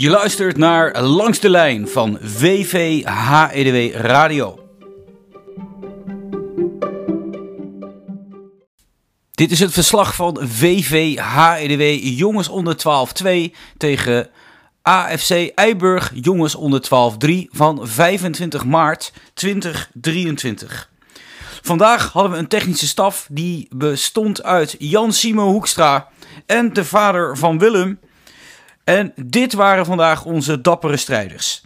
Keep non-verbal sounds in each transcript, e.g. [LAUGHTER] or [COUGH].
Je luistert naar Langs de Lijn van VVHEDW Radio. Dit is het verslag van VVHEDW Jongens onder 12-2 tegen AFC Eiburg Jongens onder 12-3 van 25 maart 2023. Vandaag hadden we een technische staf die bestond uit Jan Simo Hoekstra en de vader van Willem. En dit waren vandaag onze dappere strijders.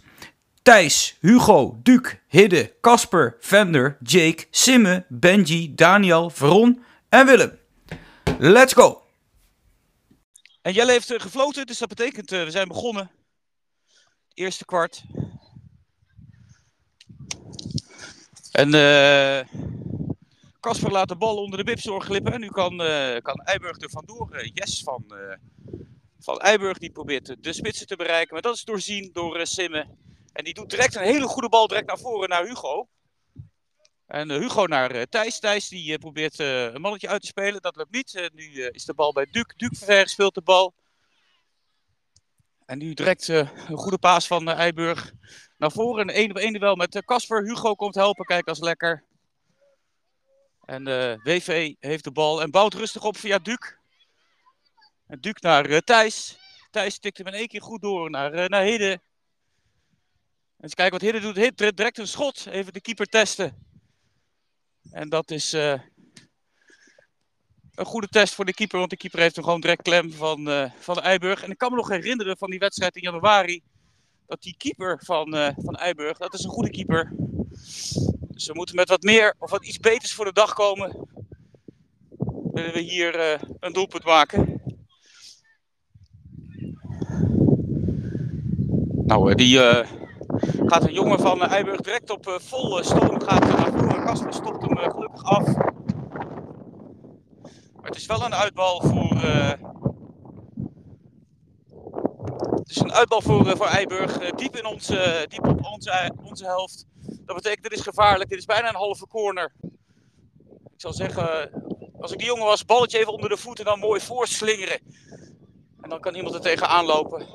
Thijs, Hugo, Duke, Hidde, Casper, Vender, Jake, Simme, Benji, Daniel, Veron en Willem. Let's go! En Jelle heeft uh, gefloten, dus dat betekent uh, we zijn begonnen. Eerste kwart. En Casper uh, laat de bal onder de bipzorg glippen. En nu kan, kan Eiburg er vandoor. yes van, van Eiburg die probeert de spitsen te bereiken. Maar dat is doorzien door Simme. En die doet direct een hele goede bal direct naar voren naar Hugo. En uh, Hugo naar Thijs. Thijs die probeert een mannetje uit te spelen. Dat lukt niet. nu is de bal bij. Duke verver speelt de bal. En nu direct een goede paas van Eiburg naar voren. Een 1 op 1 wel met Casper. Hugo komt helpen. Kijk, dat is lekker. En WV heeft de bal en bouwt rustig op via Duke. En Duke naar Thijs. Thijs tikt hem in één keer goed door naar, naar Hidde. Eens kijken wat Hidde doet. Hidde direct een schot. Even de keeper testen. En dat is uh, een goede test voor de keeper, want de keeper heeft hem gewoon direct klem van, van Eiburg. En ik kan me nog herinneren van die wedstrijd in januari, dat die keeper van, uh, van Eiburg, dat is een goede keeper. Dus we moeten met wat meer of wat iets beters voor de dag komen. Willen we hier een doelpunt maken. Nou, die gaat een jongen van Eiburg direct op vol stoom gaat naar voren. Kasper stopt hem gelukkig af. Maar het is wel een uitbal voor. Het is een uitbal voor, voor Eiburg. diep, in onze, diep op onze, onze helft. Dat betekent, dit is gevaarlijk. Dit is bijna een halve corner. Ik zal zeggen, als ik die jongen was, balletje even onder de voeten en dan mooi voorslingeren. En dan kan iemand er tegenaan lopen.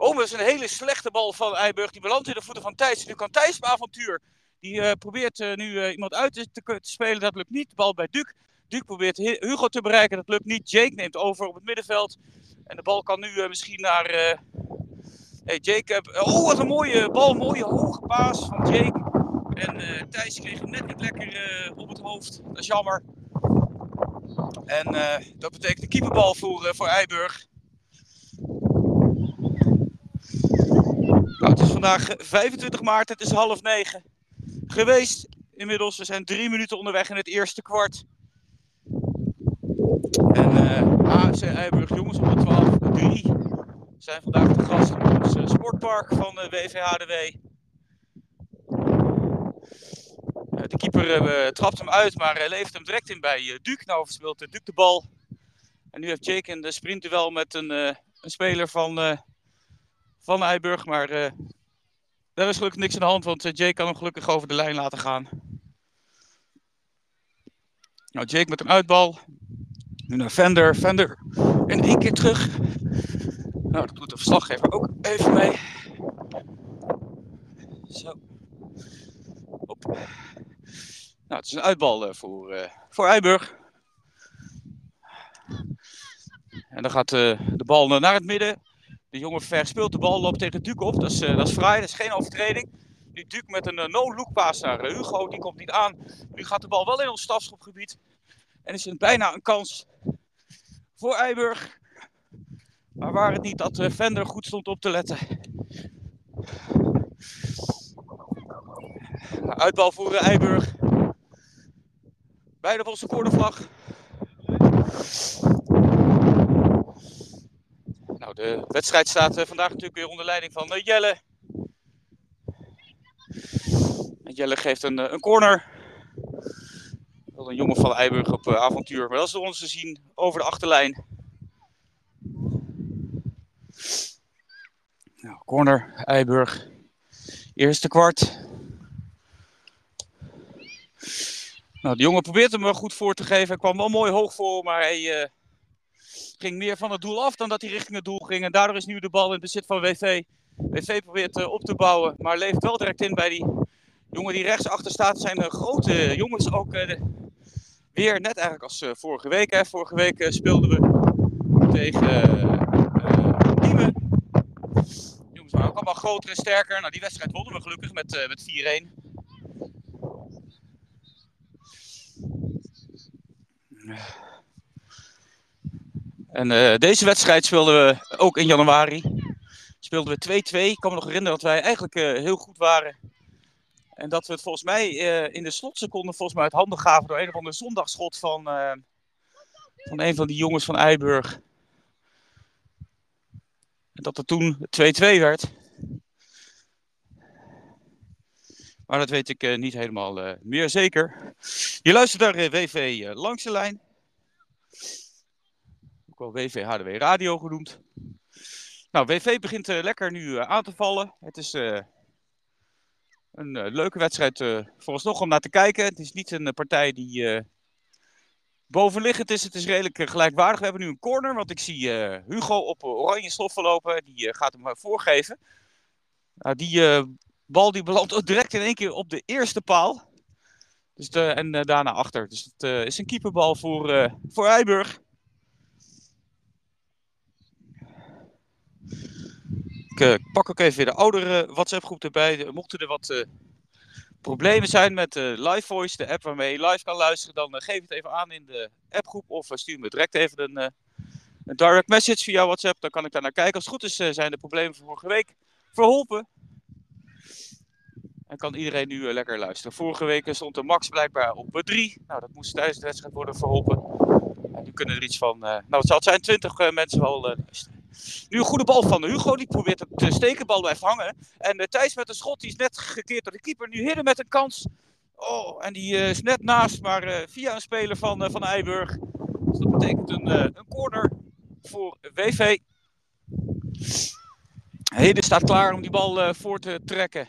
Oh, dat is een hele slechte bal van Eiburg. Die belandt in de voeten van Thijs. Nu kan Thijs op avontuur. Die uh, probeert uh, nu uh, iemand uit te, te, spelen. Dat lukt niet. De bal bij Duke. Duke probeert Hugo te bereiken. Dat lukt niet. Jake neemt over op het middenveld. En de bal kan nu misschien naar. Hey, Jake. oh, wat een mooie bal. Mooie hoge paas van Jake. En Thijs kreeg hem net niet lekker op het hoofd. Dat is jammer. En dat betekent een keeperbal voor, voor Eiburg. Het is vandaag 25 maart, het is half negen geweest. Inmiddels, we zijn drie minuten onderweg in het eerste kwart. En uh, AFC Eiburg, jongens onder 12, 3 zijn vandaag de gast in ons uh, sportpark van uh, WVHDW. de keeper trapt hem uit, maar levert hem direct in bij Duke. Nou verspeelt Duke de bal. En nu heeft Jake een sprintduel met een, een speler van van Eiburg. Maar uh, daar is gelukkig niks aan de hand, want uh, Jake kan hem gelukkig over de lijn laten gaan. Nou, Jake met een uitbal. Nu naar Vender. Vender in één keer terug. Nou, dat doet de verslaggever ook even mee. Zo. Hop. Nou, het is een uitbal uh, voor, uh, voor Eiburg. En dan gaat uh, de bal naar het midden. De jongen verspeelt de bal, loopt tegen Duke op. Dat is, uh, dat is vrij, dat is geen overtreding. Nu Duke met een uh, no-look paas naar uh, Hugo, die komt niet aan. Nu gaat de bal wel in ons stafschopgebied. En is er bijna een kans voor Eiburg. Maar waar het niet dat Vender goed stond op te letten. Uitbal voor Eiburg. Beide volgens de cornervlag. Nou, de wedstrijd staat uh, vandaag natuurlijk weer onder leiding van uh, Jelle. Jelle geeft een, uh, een corner. Een jongen van Eiburg op avontuur. Maar dat is door ons te zien over de achterlijn. Nou, corner, Eiburg. Eerste kwart. Nou, de jongen probeert hem goed voor te geven. Hij kwam wel mooi hoog voor, maar hij ging meer van het doel af dan dat hij richting het doel ging. En daardoor is nu de bal in het bezit van WV. WV probeert uh, op te bouwen, maar leeft wel direct in bij die jongen die rechts achter staat. Zijn uh, grote jongens ook uh, weer net eigenlijk als vorige week. Hè. Vorige week speelden we tegen Diemen. Jongens waren ook allemaal groter en sterker. Nou, die wedstrijd wonnen we gelukkig met, met 4-1. En uh, deze wedstrijd speelden we ook in januari. Speelden we 2-2. Ik kan me nog herinneren dat wij eigenlijk uh, heel goed waren. En dat we het volgens mij uh, in de slotseconde volgens mij uit handen gaven door een of ander zondagschot van, van een van die jongens van Eiburg. En dat het toen 2-2 werd. Maar dat weet ik niet helemaal meer zeker. Je luistert naar WV Langs de Lijn wel WV Radio genoemd. Nou, WV begint uh, lekker nu uh, aan te vallen. Het is uh, een leuke wedstrijd vooralsnog om naar te kijken. Het is niet een partij die bovenliggend is. Het is redelijk gelijkwaardig. We hebben nu een corner, want ik zie Hugo op oranje stoffen lopen. Die gaat hem voorgeven. Nou, die bal die belandt direct in één keer op de eerste paal. Dus en daarna achter. Dus het is een keeperbal voor, voor Eiburg. Uh, pak ook even weer de oudere WhatsApp-groep erbij. Mochten er wat uh, problemen zijn met Live Voice, de app waarmee je live kan luisteren, dan geef het even aan in de appgroep of stuur me direct even een, een, direct message via WhatsApp. Dan kan ik daar naar kijken. Als het goed is, zijn de problemen van vorige week verholpen. En kan iedereen nu lekker luisteren. Vorige week stond de max blijkbaar op 3. Nou, dat moest tijdens de wedstrijd worden verholpen. En nu kunnen er iets van, nou het zal zijn 20 mensen wel luisteren. Nu een goede bal van Hugo. Die probeert het stekenbal blijft hangen. En uh, Thijs met een schot. Die is net gekeerd door de keeper. Nu Hidden met een kans. Oh, en die uh, is net naast. Maar via een speler van, van Eiburg. Dus dat betekent een, een corner voor WV. Heden staat klaar om die bal voor te trekken.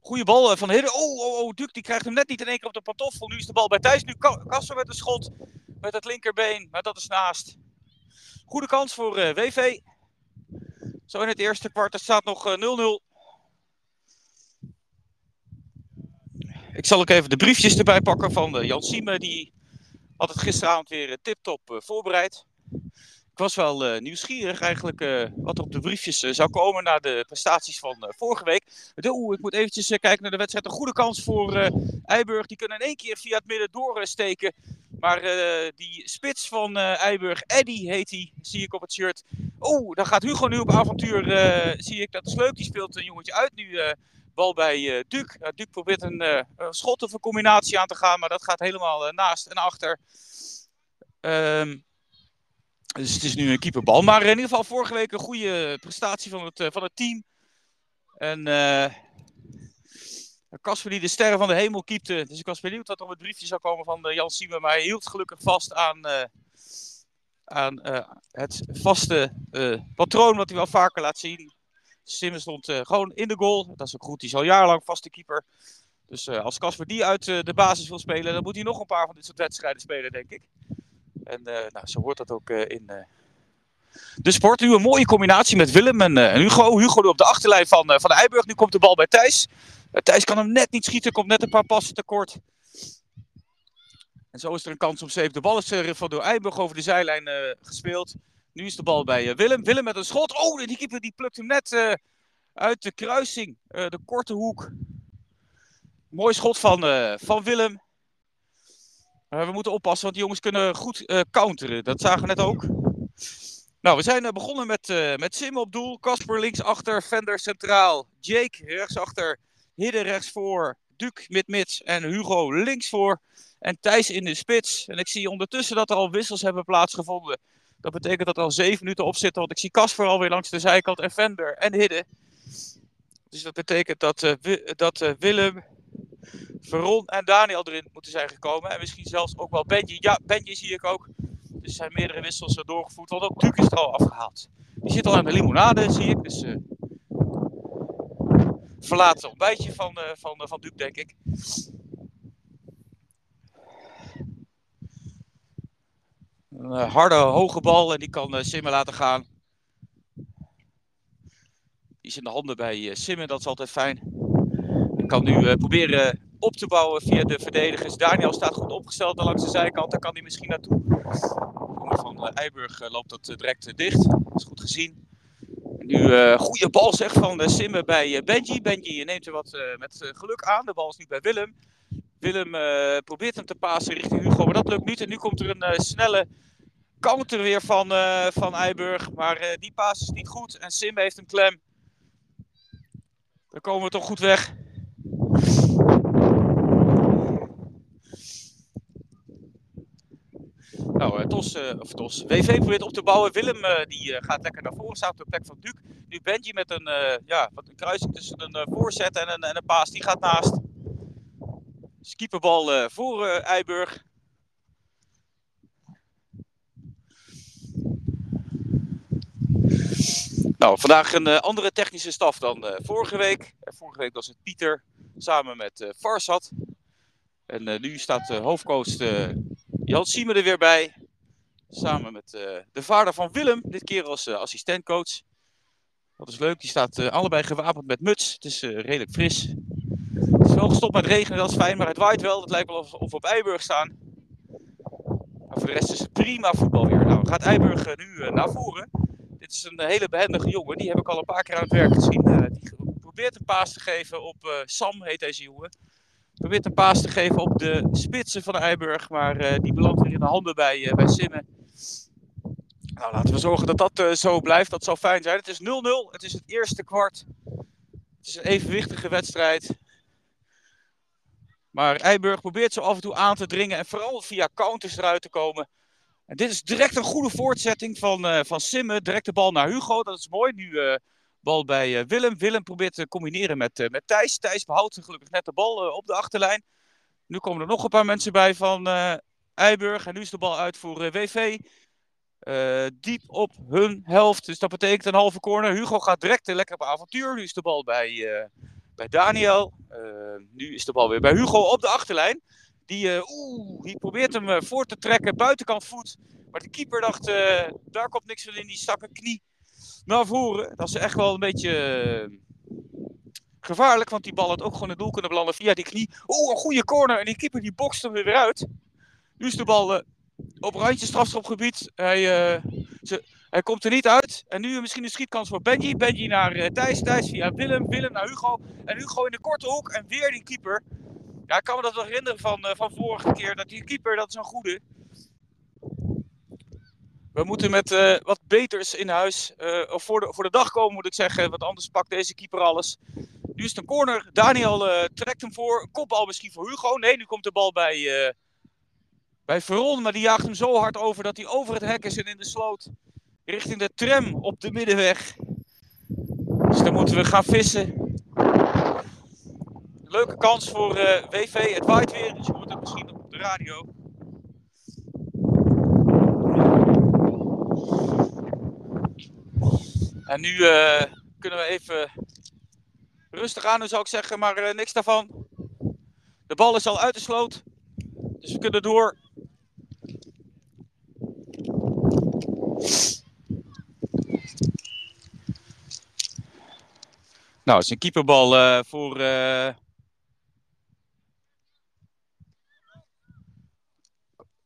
Goede bal van Hidden. Oh, oh, oh, Duke die krijgt hem net niet in één keer op de pantoffel. Nu is de bal bij Thijs. Nu Kasser met een schot. Met het linkerbeen. Maar dat is naast. Goede kans voor eh, WV. Zo in het eerste kwart. Staat nog 0-0. Uh, ik zal ook even de briefjes erbij pakken van uh, Jan Sieme. Die had het gisteravond weer tip-top voorbereid. Ik was wel nieuwsgierig eigenlijk wat er op de briefjes zou komen na de prestaties van vorige week. Oeh, ik moet eventjes kijken naar de wedstrijd. Een goede kans voor Eiburg. Die kunnen in één keer via het midden doorsteken. Maar uh, die spits van uh, Eiburg, Eddy heet hij, zie ik op het shirt. Oh, dan gaat Hugo nu op avontuur, uh, zie ik. Dat is leuk, die speelt een jongetje uit nu. bal bij Duc. Duc probeert een, schot of een combinatie aan te gaan, maar dat gaat helemaal naast en achter. Um, dus het is nu een keeperbal. Maar in ieder geval vorige week een goede prestatie van het, van het team. En Casper die de sterren van de hemel kiepte. Dus ik was benieuwd wat er op het briefje zou komen van uh, Jan Siemen. Maar hij hield gelukkig vast aan, aan het vaste patroon wat hij wel vaker laat zien. Simmen stond gewoon in de goal. Dat is ook goed. Hij is al jarenlang vaste keeper. Dus als Casper die uit de basis wil spelen, dan moet hij nog een paar van dit soort wedstrijden spelen, denk ik. En nou, zo hoort dat ook in de sport. Nu een mooie combinatie met Willem en, Hugo. Hugo op de achterlijn van, van de Eiburg. Nu komt de bal bij Thijs. Thijs kan hem net niet schieten, komt net een paar passen tekort. En zo is er een kans om safe. De bal is van door Eiburg over de zijlijn gespeeld. Nu is de bal bij Willem. Willem met een schot. Oh, die keeper die plukt hem net uit de kruising. de korte hoek. Mooi schot van, van Willem. We moeten oppassen, want die jongens kunnen goed counteren. Dat zagen we net ook. Nou, we zijn begonnen met, met Sim op doel. Kasper linksachter. Vender centraal. Jake rechtsachter. Hidden rechtsvoor, Duc met mits en Hugo linksvoor. En Thijs in de spits. En ik zie ondertussen dat er al wissels hebben plaatsgevonden. Dat betekent dat er al zeven minuten op zitten. Want ik zie Casper alweer langs de zijkant en Vender en Hidden. Dus dat betekent dat, dat Willem, Veron en Daniel erin moeten zijn gekomen. En misschien zelfs ook wel Benji. Ja, Benji zie ik ook. Dus er zijn meerdere wissels doorgevoerd. Want ook Duc is er al afgehaald. Die zit al in de limonade, zie ik. Dus uh, verlaten ontbijtje van, uh, van, uh, van Duke, denk ik. Een harde, hoge bal en die kan Simmen laten gaan. Die is in de handen bij Simmen, dat is altijd fijn. Kan nu proberen op te bouwen via de verdedigers. Daniel staat goed opgesteld langs de zijkant, daar kan hij misschien naartoe. Van Eiburg loopt dat direct dicht, dat is goed gezien. Nu uh, goede bal zeg van uh, Simme bij Benji. Benji neemt er wat met geluk aan. De bal is nu bij Willem. Willem probeert hem te pasen richting Hugo, maar dat lukt niet. En nu komt er een snelle counter weer van, van Eiburg. Maar die paas is niet goed en Simme heeft een klem. Dan komen we toch goed weg. Nou, uh, Tos, uh, of Tos, WV probeert op te bouwen. Willem uh, die gaat lekker naar voren, staat op de plek van Duke. Nu Benji met een, ja, wat een kruising tussen een voorzet en een, en een paas, die gaat naast. Skipperbal voor Eiburg. Nou, vandaag een andere technische staf dan vorige week. vorige week was het Pieter samen met Farsad. En nu staat de hoofdcoach Jan Siemen er weer bij. Samen met uh, de vader van Willem, dit keer als uh, assistentcoach. Dat is leuk, die staat uh, allebei gewapend met muts. Het is redelijk fris. Het is wel gestopt met regenen, dat is fijn, maar het waait wel. Het lijkt wel of, of we op Eiburg staan. Maar voor de rest is het prima voetbal weer. Nou, gaat Eiburg nu naar voren. Dit is een hele behendige jongen, die heb ik al een paar keer aan het werk gezien. die probeert een paas te geven op Sam, heet deze jongen. Probeert een paas te geven op de spitsen van Eiburg. Maar uh, die belandt weer in de handen bij, uh, bij Simmen. Nou, laten we zorgen dat dat uh, zo blijft. Dat zou fijn zijn. Het is 0-0. Het is het eerste kwart. Het is een evenwichtige wedstrijd. Maar Eiburg probeert zo af en toe aan te dringen. En vooral via counters eruit te komen. En dit is direct een goede voortzetting van, van Simmen. Direct de bal naar Hugo. Dat is mooi. Nu Bal bij eh, Willem. Willem probeert te combineren met, eh, met Thijs. Thijs behoudt gelukkig net de bal eh, op de achterlijn. Nu komen er nog een paar mensen bij van Eiburg. En nu is de bal uit voor WV. diep op hun helft. Dus dat betekent een halve corner. Hugo gaat direct lekker op avontuur. Nu is de bal bij, bij Daniel. nu is de bal weer bij Hugo op de achterlijn. Die, oeh, die probeert hem voor te trekken. Buitenkant voet. Maar de keeper dacht, daar komt niks van in. Die stak een knie naar voren. Dat is echt wel een beetje eh, gevaarlijk, want die bal had ook gewoon het doel kunnen belanden via die knie. Oeh, een goede corner en die keeper die bokst hem weer uit. Nu is de bal uh, op randje strafschopgebied. Hij, uh, ze, hij komt er niet uit. En nu misschien een schietkans voor Benji. Benji naar Thijs. Thijs via Willem. Willem naar Hugo. En Hugo in de korte hoek. En weer die keeper. Ja, ik kan me dat nog herinneren van, van vorige keer. Dat die keeper, dat is een goede. We moeten met uh, wat beters in huis, uh, of voor de, voor de dag komen moet ik zeggen, want anders pakt deze keeper alles. Nu is het een corner, Daniel uh, trekt hem voor, kopbal misschien voor Hugo. Nee, nu komt de bal bij, bij Veron, maar die jaagt hem zo hard over dat hij over het hek is en in de sloot. Richting de tram op de middenweg. Dus dan moeten we gaan vissen. Leuke kans voor WV, het waait weer, dus je hoort het misschien op de radio. En nu uh, kunnen we even rustig aan zou ik zeggen, maar uh, niks daarvan. De bal is al uit de sloot, dus we kunnen door. Nou, het is een keeperbal uh, voor.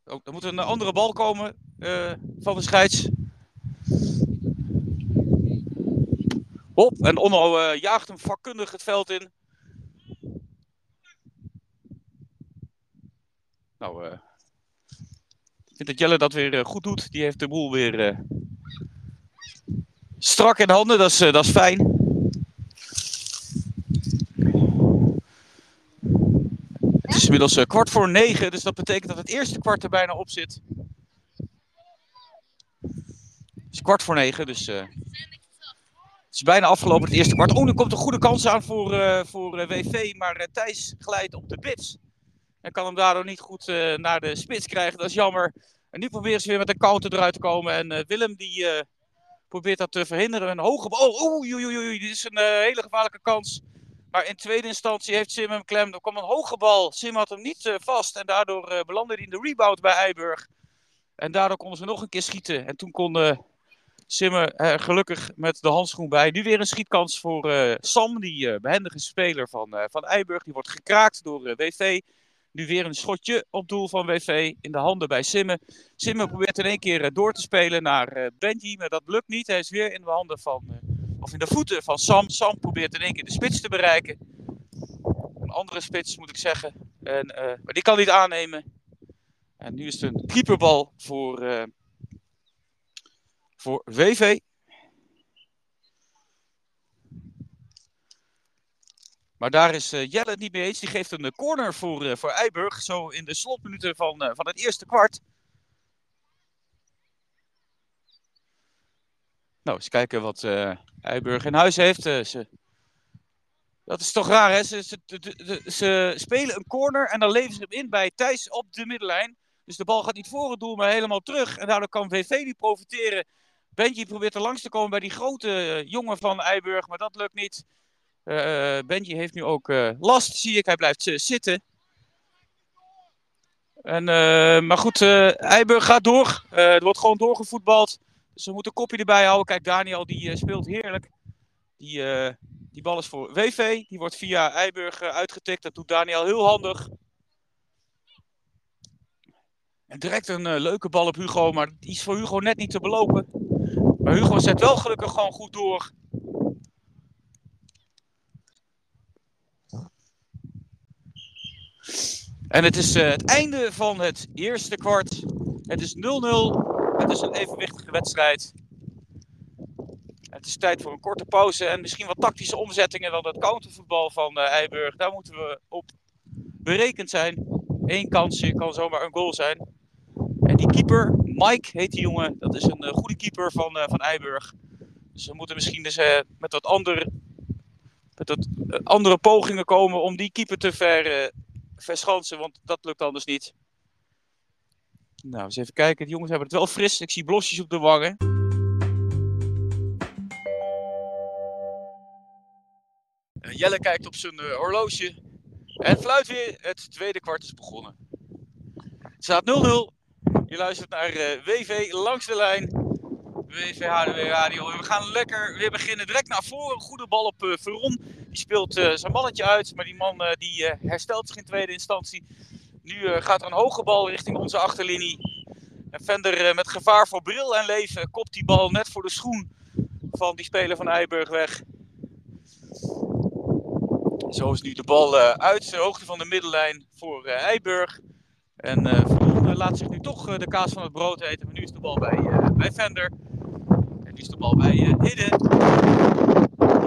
Oh, er moet een andere bal komen van de scheids. Hop, en Onno uh, jaagt hem vakkundig het veld in. Nou, uh, ik vind dat Jelle dat weer uh, goed doet. Die heeft de boel weer strak in handen. Dat is, dat is fijn. Het is inmiddels kwart voor negen, dus dat betekent dat het eerste kwart er bijna op zit. Het is kwart voor negen, dus het is bijna afgelopen het eerste kwart. Oh, nu komt een goede kans aan voor, uh, voor eh, WV. Maar uh, Thijs glijdt op de bits. En kan hem daardoor niet goed naar de spits krijgen. Dat is jammer. En nu proberen ze weer met een counter eruit te komen. En Willem die probeert dat te verhinderen. Een hoge bal. Oh, oei, oei, oei. Dit is een hele gevaarlijke kans. Maar in tweede instantie heeft Sim hem klem. Er kwam een hoge bal. Sim had hem niet vast. En daardoor belandde hij in de rebound bij Eiburg. En daardoor konden ze nog een keer schieten. En toen kon Simmer er gelukkig met de handschoen bij. Nu weer een schietkans voor Sam, die behendige speler van, van Eiburg. Die wordt gekraakt door WV. Nu weer een schotje op doel van WV in de handen bij Simmen. Simmen probeert in één keer door te spelen naar Benji, maar dat lukt niet. Hij is weer in de handen van, of in de voeten van Sam. Sam probeert in één keer de spits te bereiken. Een andere spits moet ik zeggen. En, maar die kan niet aannemen. En nu is het een keeperbal voor, voor VV. Maar daar is uh, Jelle het niet mee eens. Die geeft een corner voor, uh, voor Eiburg. Zo in de slotminuten van, van het eerste kwart. Nou, eens kijken wat Eiburg in huis heeft. ze dat is toch raar, hè? Ze, ze, ze, spelen een corner en dan leveren ze hem in bij Thijs op de middenlijn. Dus de bal gaat niet voor het doel, maar helemaal terug. En daardoor kan VV niet profiteren. Benji probeert er langs te komen bij die grote uh, jongen van Eiburg, maar dat lukt niet. Uh, Benji heeft nu ook last, zie ik. Hij blijft zitten. En, maar goed, Eiburg gaat door. er wordt gewoon doorgevoetbald. Dus moeten een kopje erbij houden. Kijk, Daniel die speelt heerlijk. Die, die bal is voor WV. Die wordt via Eiburg uitgetikt. Dat doet Daniel heel handig. En direct een leuke bal op Hugo, maar die is voor Hugo net niet te belopen. Maar Hugo zet wel gelukkig gewoon goed door. En het is uh, het einde van het eerste kwart. Het is 0-0. Het is een evenwichtige wedstrijd. Het is tijd voor een korte pauze en misschien wat tactische omzettingen. Want het countervoetbal van uh, daar moeten we op berekend zijn. Eén kansje kan zomaar een goal zijn. En die keeper, Mike heet die jongen, dat is een uh, goede keeper van, uh, van Eiburg. Dus we moeten misschien dus, met wat andere, met wat, andere pogingen komen om die keeper te ver, verschansen, want dat lukt anders niet. Nou, eens even kijken. De jongens hebben het wel fris. Ik zie blosjes op de wangen. Jelle kijkt op zijn horloge. En fluit weer. Het tweede kwart is begonnen. Het staat 0-0. Je luistert naar eh, WV langs de lijn. WV HDW Radio. We gaan lekker weer beginnen. Direct naar voren. Goede bal op uh, Veron. Die speelt uh, zijn balletje uit. Maar die man die herstelt zich in tweede instantie. Nu gaat er een hoge bal richting onze achterlinie. En Vender met gevaar voor bril en leven kopt die bal net voor de schoen van die speler van Eiburg weg. Zo is nu de bal uit de hoogte van de middenlijn voor Eiburg. En uh, laat zich nu toch uh, de kaas van het brood eten. Nu is de bal bij, uh, bij Vender. En nu is de bal bij uh, Hidde.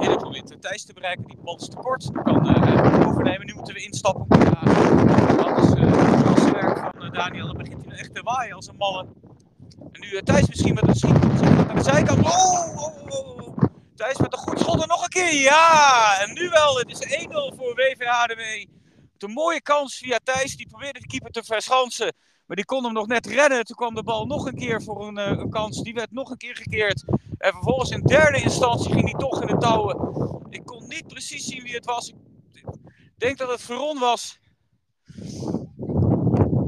Hidde probeert Thijs te bereiken. Die bal is te kort. Dan kan uh, overnemen. Nu moeten we instappen. Dat is het werk van Daniel. Dan begint hij nu echt te waaien als een malle. En nu Thijs misschien met een schiet aan de zijkant. Oh, oh, oh, oh. Thijs met een goed schot en nog een keer. Ja, en nu wel. Het is 1-0 voor WVHDW een mooie kans via Thijs. Die probeerde de keeper te verschansen. Maar die kon hem nog net redden. Toen kwam de bal nog een keer voor een, uh, een kans. Die werd nog een keer gekeerd. En vervolgens in derde instantie ging hij toch in de touwen. Ik kon niet precies zien wie het was. Ik denk dat het Veron was.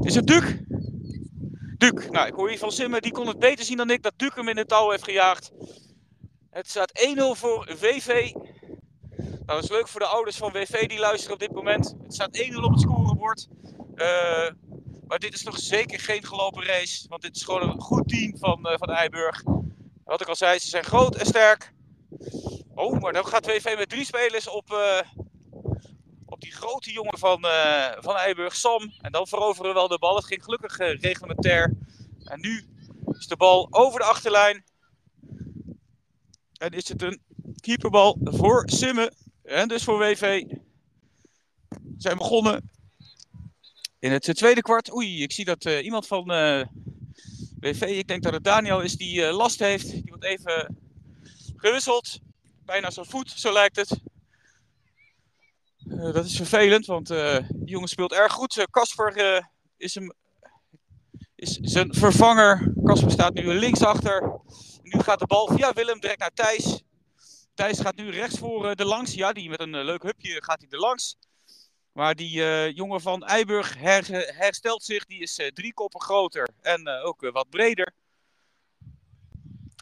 Is het Duc? Duc. Nou, ik hoor hier van Simmer. Die kon het beter zien dan ik. Dat Duc hem in de touw heeft gejaagd. Het staat 1-0 voor VV. Nou, dat is leuk voor de ouders van WV die luisteren op dit moment. Het staat 1-0 op het scorebord. Uh, maar dit is nog zeker geen gelopen race. Want dit is gewoon een goed team van, uh, van Eiburg. Wat ik al zei, ze zijn groot en sterk. Oh, maar dan gaat WV met drie spelers op, uh, op die grote jongen van, van Eiburg, Sam. En dan veroveren we wel de bal. Het ging gelukkig reglementair. En nu is de bal over de achterlijn. En is het een keeperbal voor Simmen. En dus voor WV. We zijn begonnen in het tweede kwart. Oei, ik zie dat uh, iemand van uh, eh, WV, ik denk dat het Daniel is, die last heeft. Die wordt even gewisseld. Bijna zijn voet, zo lijkt het. dat is vervelend, want die jongen speelt erg goed. Casper is, is zijn vervanger. Casper staat nu linksachter. Nu gaat de bal via Willem direct naar Thijs. Thijs gaat nu rechts voor de langs. Ja, die met een leuk hupje gaat hij er langs. Maar die uh, jongen van Eiburg her, herstelt zich. Die is uh, drie koppen groter en uh, ook wat breder.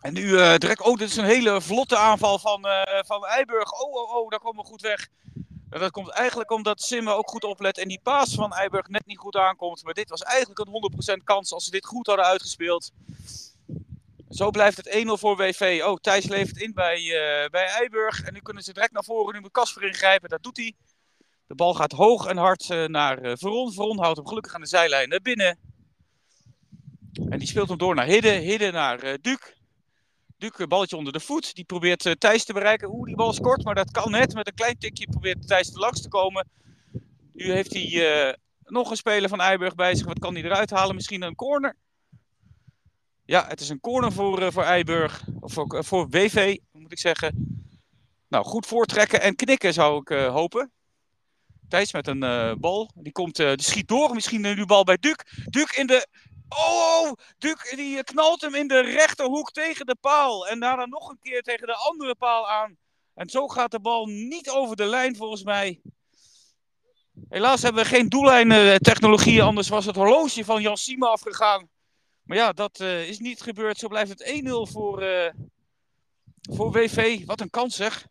En nu direct. Oh, dit is een hele vlotte aanval van, van Eiburg. Oh, oh, oh, daar komen we goed weg. Dat komt eigenlijk omdat Simme ook goed oplet en die paas van Eiburg net niet goed aankomt. Maar dit was eigenlijk een 100% kans als ze dit goed hadden uitgespeeld. Zo blijft het 1-0 voor WV. Oh, Thijs levert in bij, bij Eiburg. En nu kunnen ze direct naar voren. Nu moet Kasper ingrijpen. Dat doet hij. De bal gaat hoog en hard uh, naar uh, Veron. Veron houdt hem gelukkig aan de zijlijn naar binnen. En die speelt hem door naar Hidde. Hidde naar Duke. Duke, balletje onder de voet. Die probeert Thijs te bereiken. Oeh, die bal is kort, maar dat kan net. Met een klein tikje probeert Thijs er langs te komen. Nu heeft hij nog een speler van Eiburg bij zich. Wat kan hij eruit halen? Misschien een corner. Ja, het is een corner voor, uh, voor Eiburg. Of voor, voor WV, moet ik zeggen. Nou, goed voortrekken en knikken zou ik hopen. Thijs met een uh, bal. Die, komt, die schiet door. Misschien nu bal bij Duk. Duk in de... Oh, Duk die knalt hem in de rechterhoek tegen de paal. En daarna nog een keer tegen de andere paal aan. En zo gaat de bal niet over de lijn volgens mij. Helaas hebben we geen doellijntechnologie. Anders was het horloge van Jan Sima afgegaan. Maar ja, dat is niet gebeurd. Zo blijft het 1-0 voor, voor WV. Wat een kans zeg.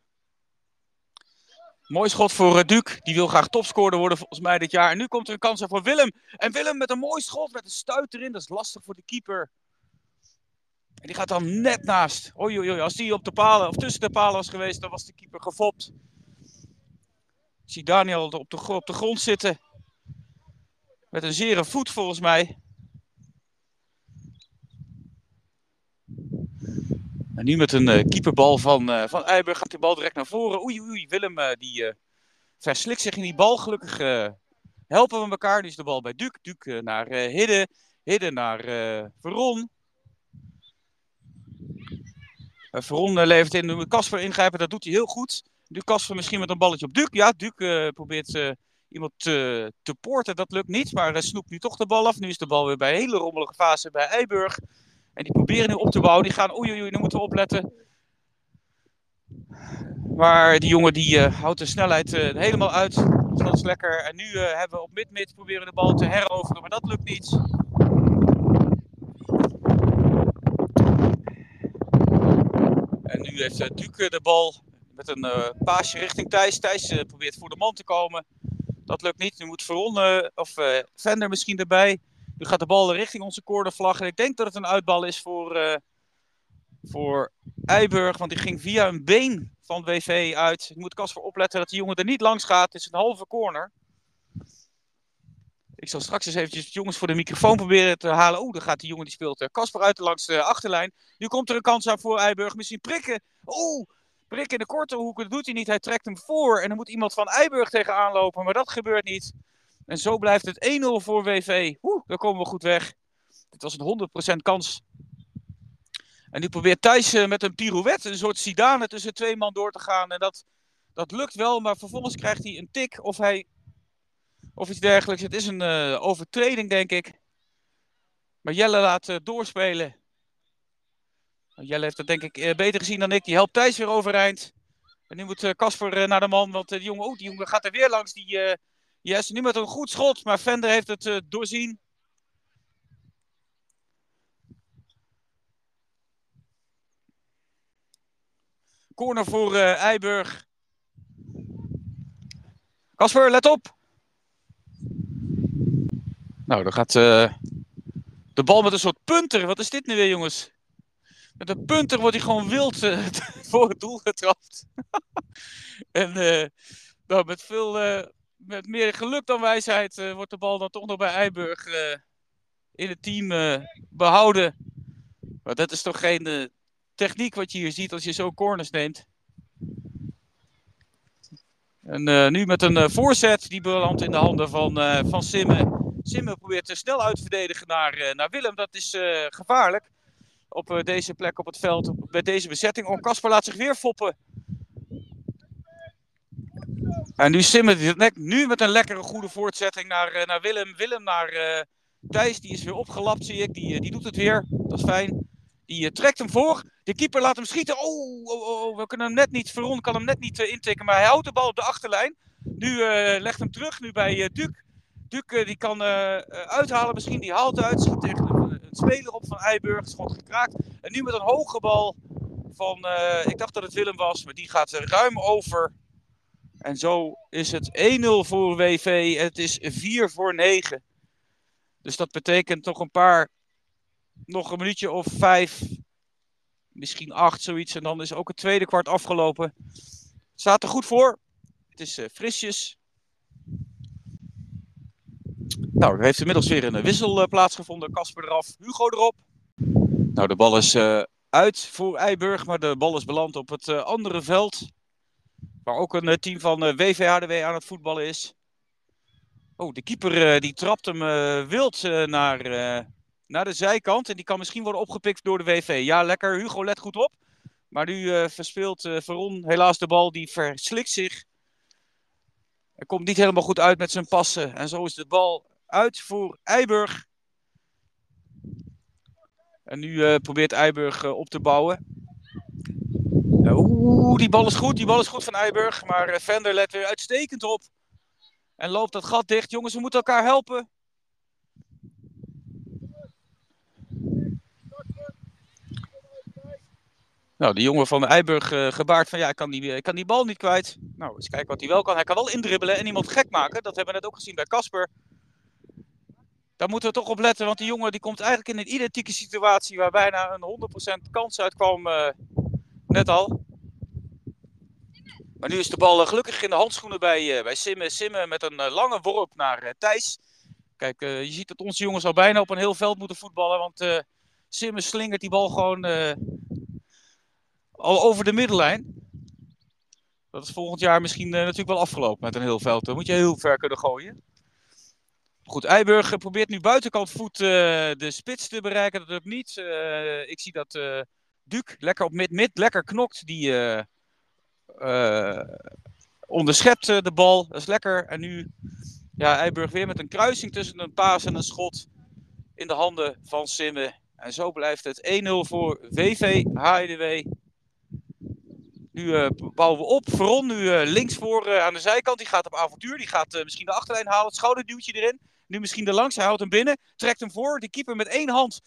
Mooi schot voor uh, Duke. Die wil graag topscorer worden volgens mij dit jaar. En nu komt er een kans voor Willem. En Willem met een mooi schot met een stuit erin. Dat is lastig voor de keeper. En die gaat dan net naast. Oei, oei, oei. Als die op de palen of tussen de palen was geweest, dan was de keeper gefopt. Ik zie Daniel op de, op de grond zitten. Met een zere voet volgens mij. En nu met een uh, keeperbal van, uh, van Eiburg gaat die bal direct naar voren. Oei, oei, Willem uh, die verslikt zich in die bal. Gelukkig helpen we elkaar. Nu is de bal bij Duke. Duke naar Hidde. Hidde naar Veron. Veron levert in. Kasper ingrijpen, dat doet hij heel goed. Nu Kasper misschien met een balletje op Duke. Ja, Duke probeert iemand te, te poorten. Dat lukt niet, maar snoept nu toch de bal af. Nu is de bal weer bij een hele rommelige fase bij Eiburg. En die proberen nu op te bouwen. Die gaan, oei oei nu moeten we opletten. Maar die jongen die uh, houdt de snelheid uh, helemaal uit. Dus dat is lekker. En nu uh, hebben we op mid-mid proberen de bal te heroveren, maar dat lukt niet. En nu heeft Duke de bal met een paasje richting Thijs. Thijs probeert voor de man te komen. Dat lukt niet. Nu moet Veron of Vender misschien erbij. Nu gaat de bal richting onze cornervlag. En ik denk dat het een uitbal is voor, uh, voor Eiburg. Want die ging via een been van WV uit. Ik moet Casper opletten dat die jongen er niet langs gaat. Het is een halve corner. Ik zal straks eens eventjes jongens voor de microfoon proberen te halen. Oeh, daar gaat die jongen die speelt Casper uit langs de achterlijn. Nu komt er een kans aan voor Eiburg. Misschien prikken. Oeh, prikken in de korte hoek. Dat doet hij niet. Hij trekt hem voor. En dan moet iemand van Eiburg tegenaan lopen. Maar dat gebeurt niet. En zo blijft het 1-0 voor WV. Oeh, daar komen we goed weg. Dit was een 100% kans. En nu probeert Thijs uh, met een pirouette, een soort Zidane, tussen twee man door te gaan. En dat, dat lukt wel, maar vervolgens krijgt hij een tik of, hij, of iets dergelijks. Het is een uh, overtreding, denk ik. Maar Jelle laat uh, doorspelen. Jelle heeft dat denk ik beter gezien dan ik. Die helpt Thijs weer overeind. En nu moet Casper naar de man, want die, jongen, die jongen gaat er weer langs. Die, Yes, nu met een goed schot, maar Vender heeft het uh, doorzien. Corner voor uh, Eiburg. Kasper, let op. Nou, dan gaat uh, de bal met een soort punter. Wat is dit nu weer, jongens? Met een punter wordt hij gewoon wild [LAUGHS] voor het doel getrapt. [LAUGHS] en nou, met veel met meer geluk dan wijsheid uh, wordt de bal dan toch nog bij Eiburg uh, in het team uh, behouden. Maar dat is toch geen techniek wat je hier ziet als je zo corners neemt. En nu met een voorzet, die belandt in de handen van, van Simme. Simme probeert te snel uit te verdedigen naar, naar Willem. Dat is gevaarlijk op deze plek op het veld, bij deze bezetting. Oh, Kasper laat zich weer foppen. En nu simmert nu met een lekkere goede voortzetting naar, eh, naar Willem. Willem naar uh, Thijs, die is weer opgelapt zie ik. Die, eh, die doet het weer, dat is fijn. Die trekt hem voor. De keeper laat hem schieten. Oh, oh, oh, oh, we kunnen hem net niet, Veron kan hem net niet intikken. Maar hij houdt de bal op de achterlijn. Nu legt hem terug, nu bij Duc. Duc die kan uithalen misschien, die haalt uit. Schiet tegen een, een speler op van Eiburg, schot gekraakt. En nu met een hoge bal van, ik dacht dat het Willem was, maar die gaat ruim over. En zo is het 1-0 voor WV. Het is 4 voor 9. Dus dat betekent toch een paar, nog een minuutje of vijf, misschien acht, zoiets. En dan is ook het tweede kwart afgelopen. Het staat er goed voor. Het is uh, frisjes. Nou, er heeft inmiddels weer een wissel uh, plaatsgevonden. Kasper eraf, Hugo erop. Nou, de bal is uh, uit voor Eiburg, maar de bal is beland op het andere veld. Waar ook een team van WVHDW aan het voetballen is. Oh, de keeper die trapt hem wild naar, naar de zijkant. En die kan misschien worden opgepikt door de WV. Ja, lekker. Hugo, let goed op. Maar nu verspeelt Veron helaas de bal. Die verslikt zich. Hij komt niet helemaal goed uit met zijn passen. En zo is de bal uit voor Eiburg. En nu probeert Eiburg op te bouwen. Oeh, die bal is goed. Die bal is goed van Eiburg. Maar Vender let weer uitstekend op. En loopt dat gat dicht. Jongens, we moeten elkaar helpen. Nou, de jongen van Eiburg uh, gebaard van ja, ik kan, die, kan die bal niet kwijt. Nou, eens kijken wat hij wel kan. Hij kan wel indribbelen en iemand gek maken. Dat hebben we net ook gezien bij Casper. Daar moeten we toch op letten, want die jongen die komt eigenlijk in een identieke situatie waar bijna een 100% kans uitkwam uh, net al. Maar nu is de bal uh, gelukkig in de handschoenen bij, bij Simme. Simme met een lange worp naar Thijs. Kijk, je ziet dat onze jongens al bijna op een heel veld moeten voetballen, want Simme slingert die bal gewoon al over de middellijn. Dat is volgend jaar misschien natuurlijk wel afgelopen met een heel veld. Dan moet je heel ver kunnen gooien. Goed, Eiburg eh, probeert nu buitenkant voet de spits te bereiken. Dat lukt niet. Ik zie dat Duc lekker op mid-mid, lekker knokt. Die onderschept de bal. Dat is lekker. En nu ja, Eiburg weer met een kruising tussen een paas en een schot in de handen van Simme. En zo blijft het 1-0 voor VV HDW. Nu uh, bouwen we op. Veron nu uh, links voor uh, aan de zijkant. Die gaat op avontuur. Die gaat misschien de achterlijn halen. Het schouderduwtje erin. Nu misschien de langs. Hij houdt hem binnen. Trekt hem voor. De keeper met één hand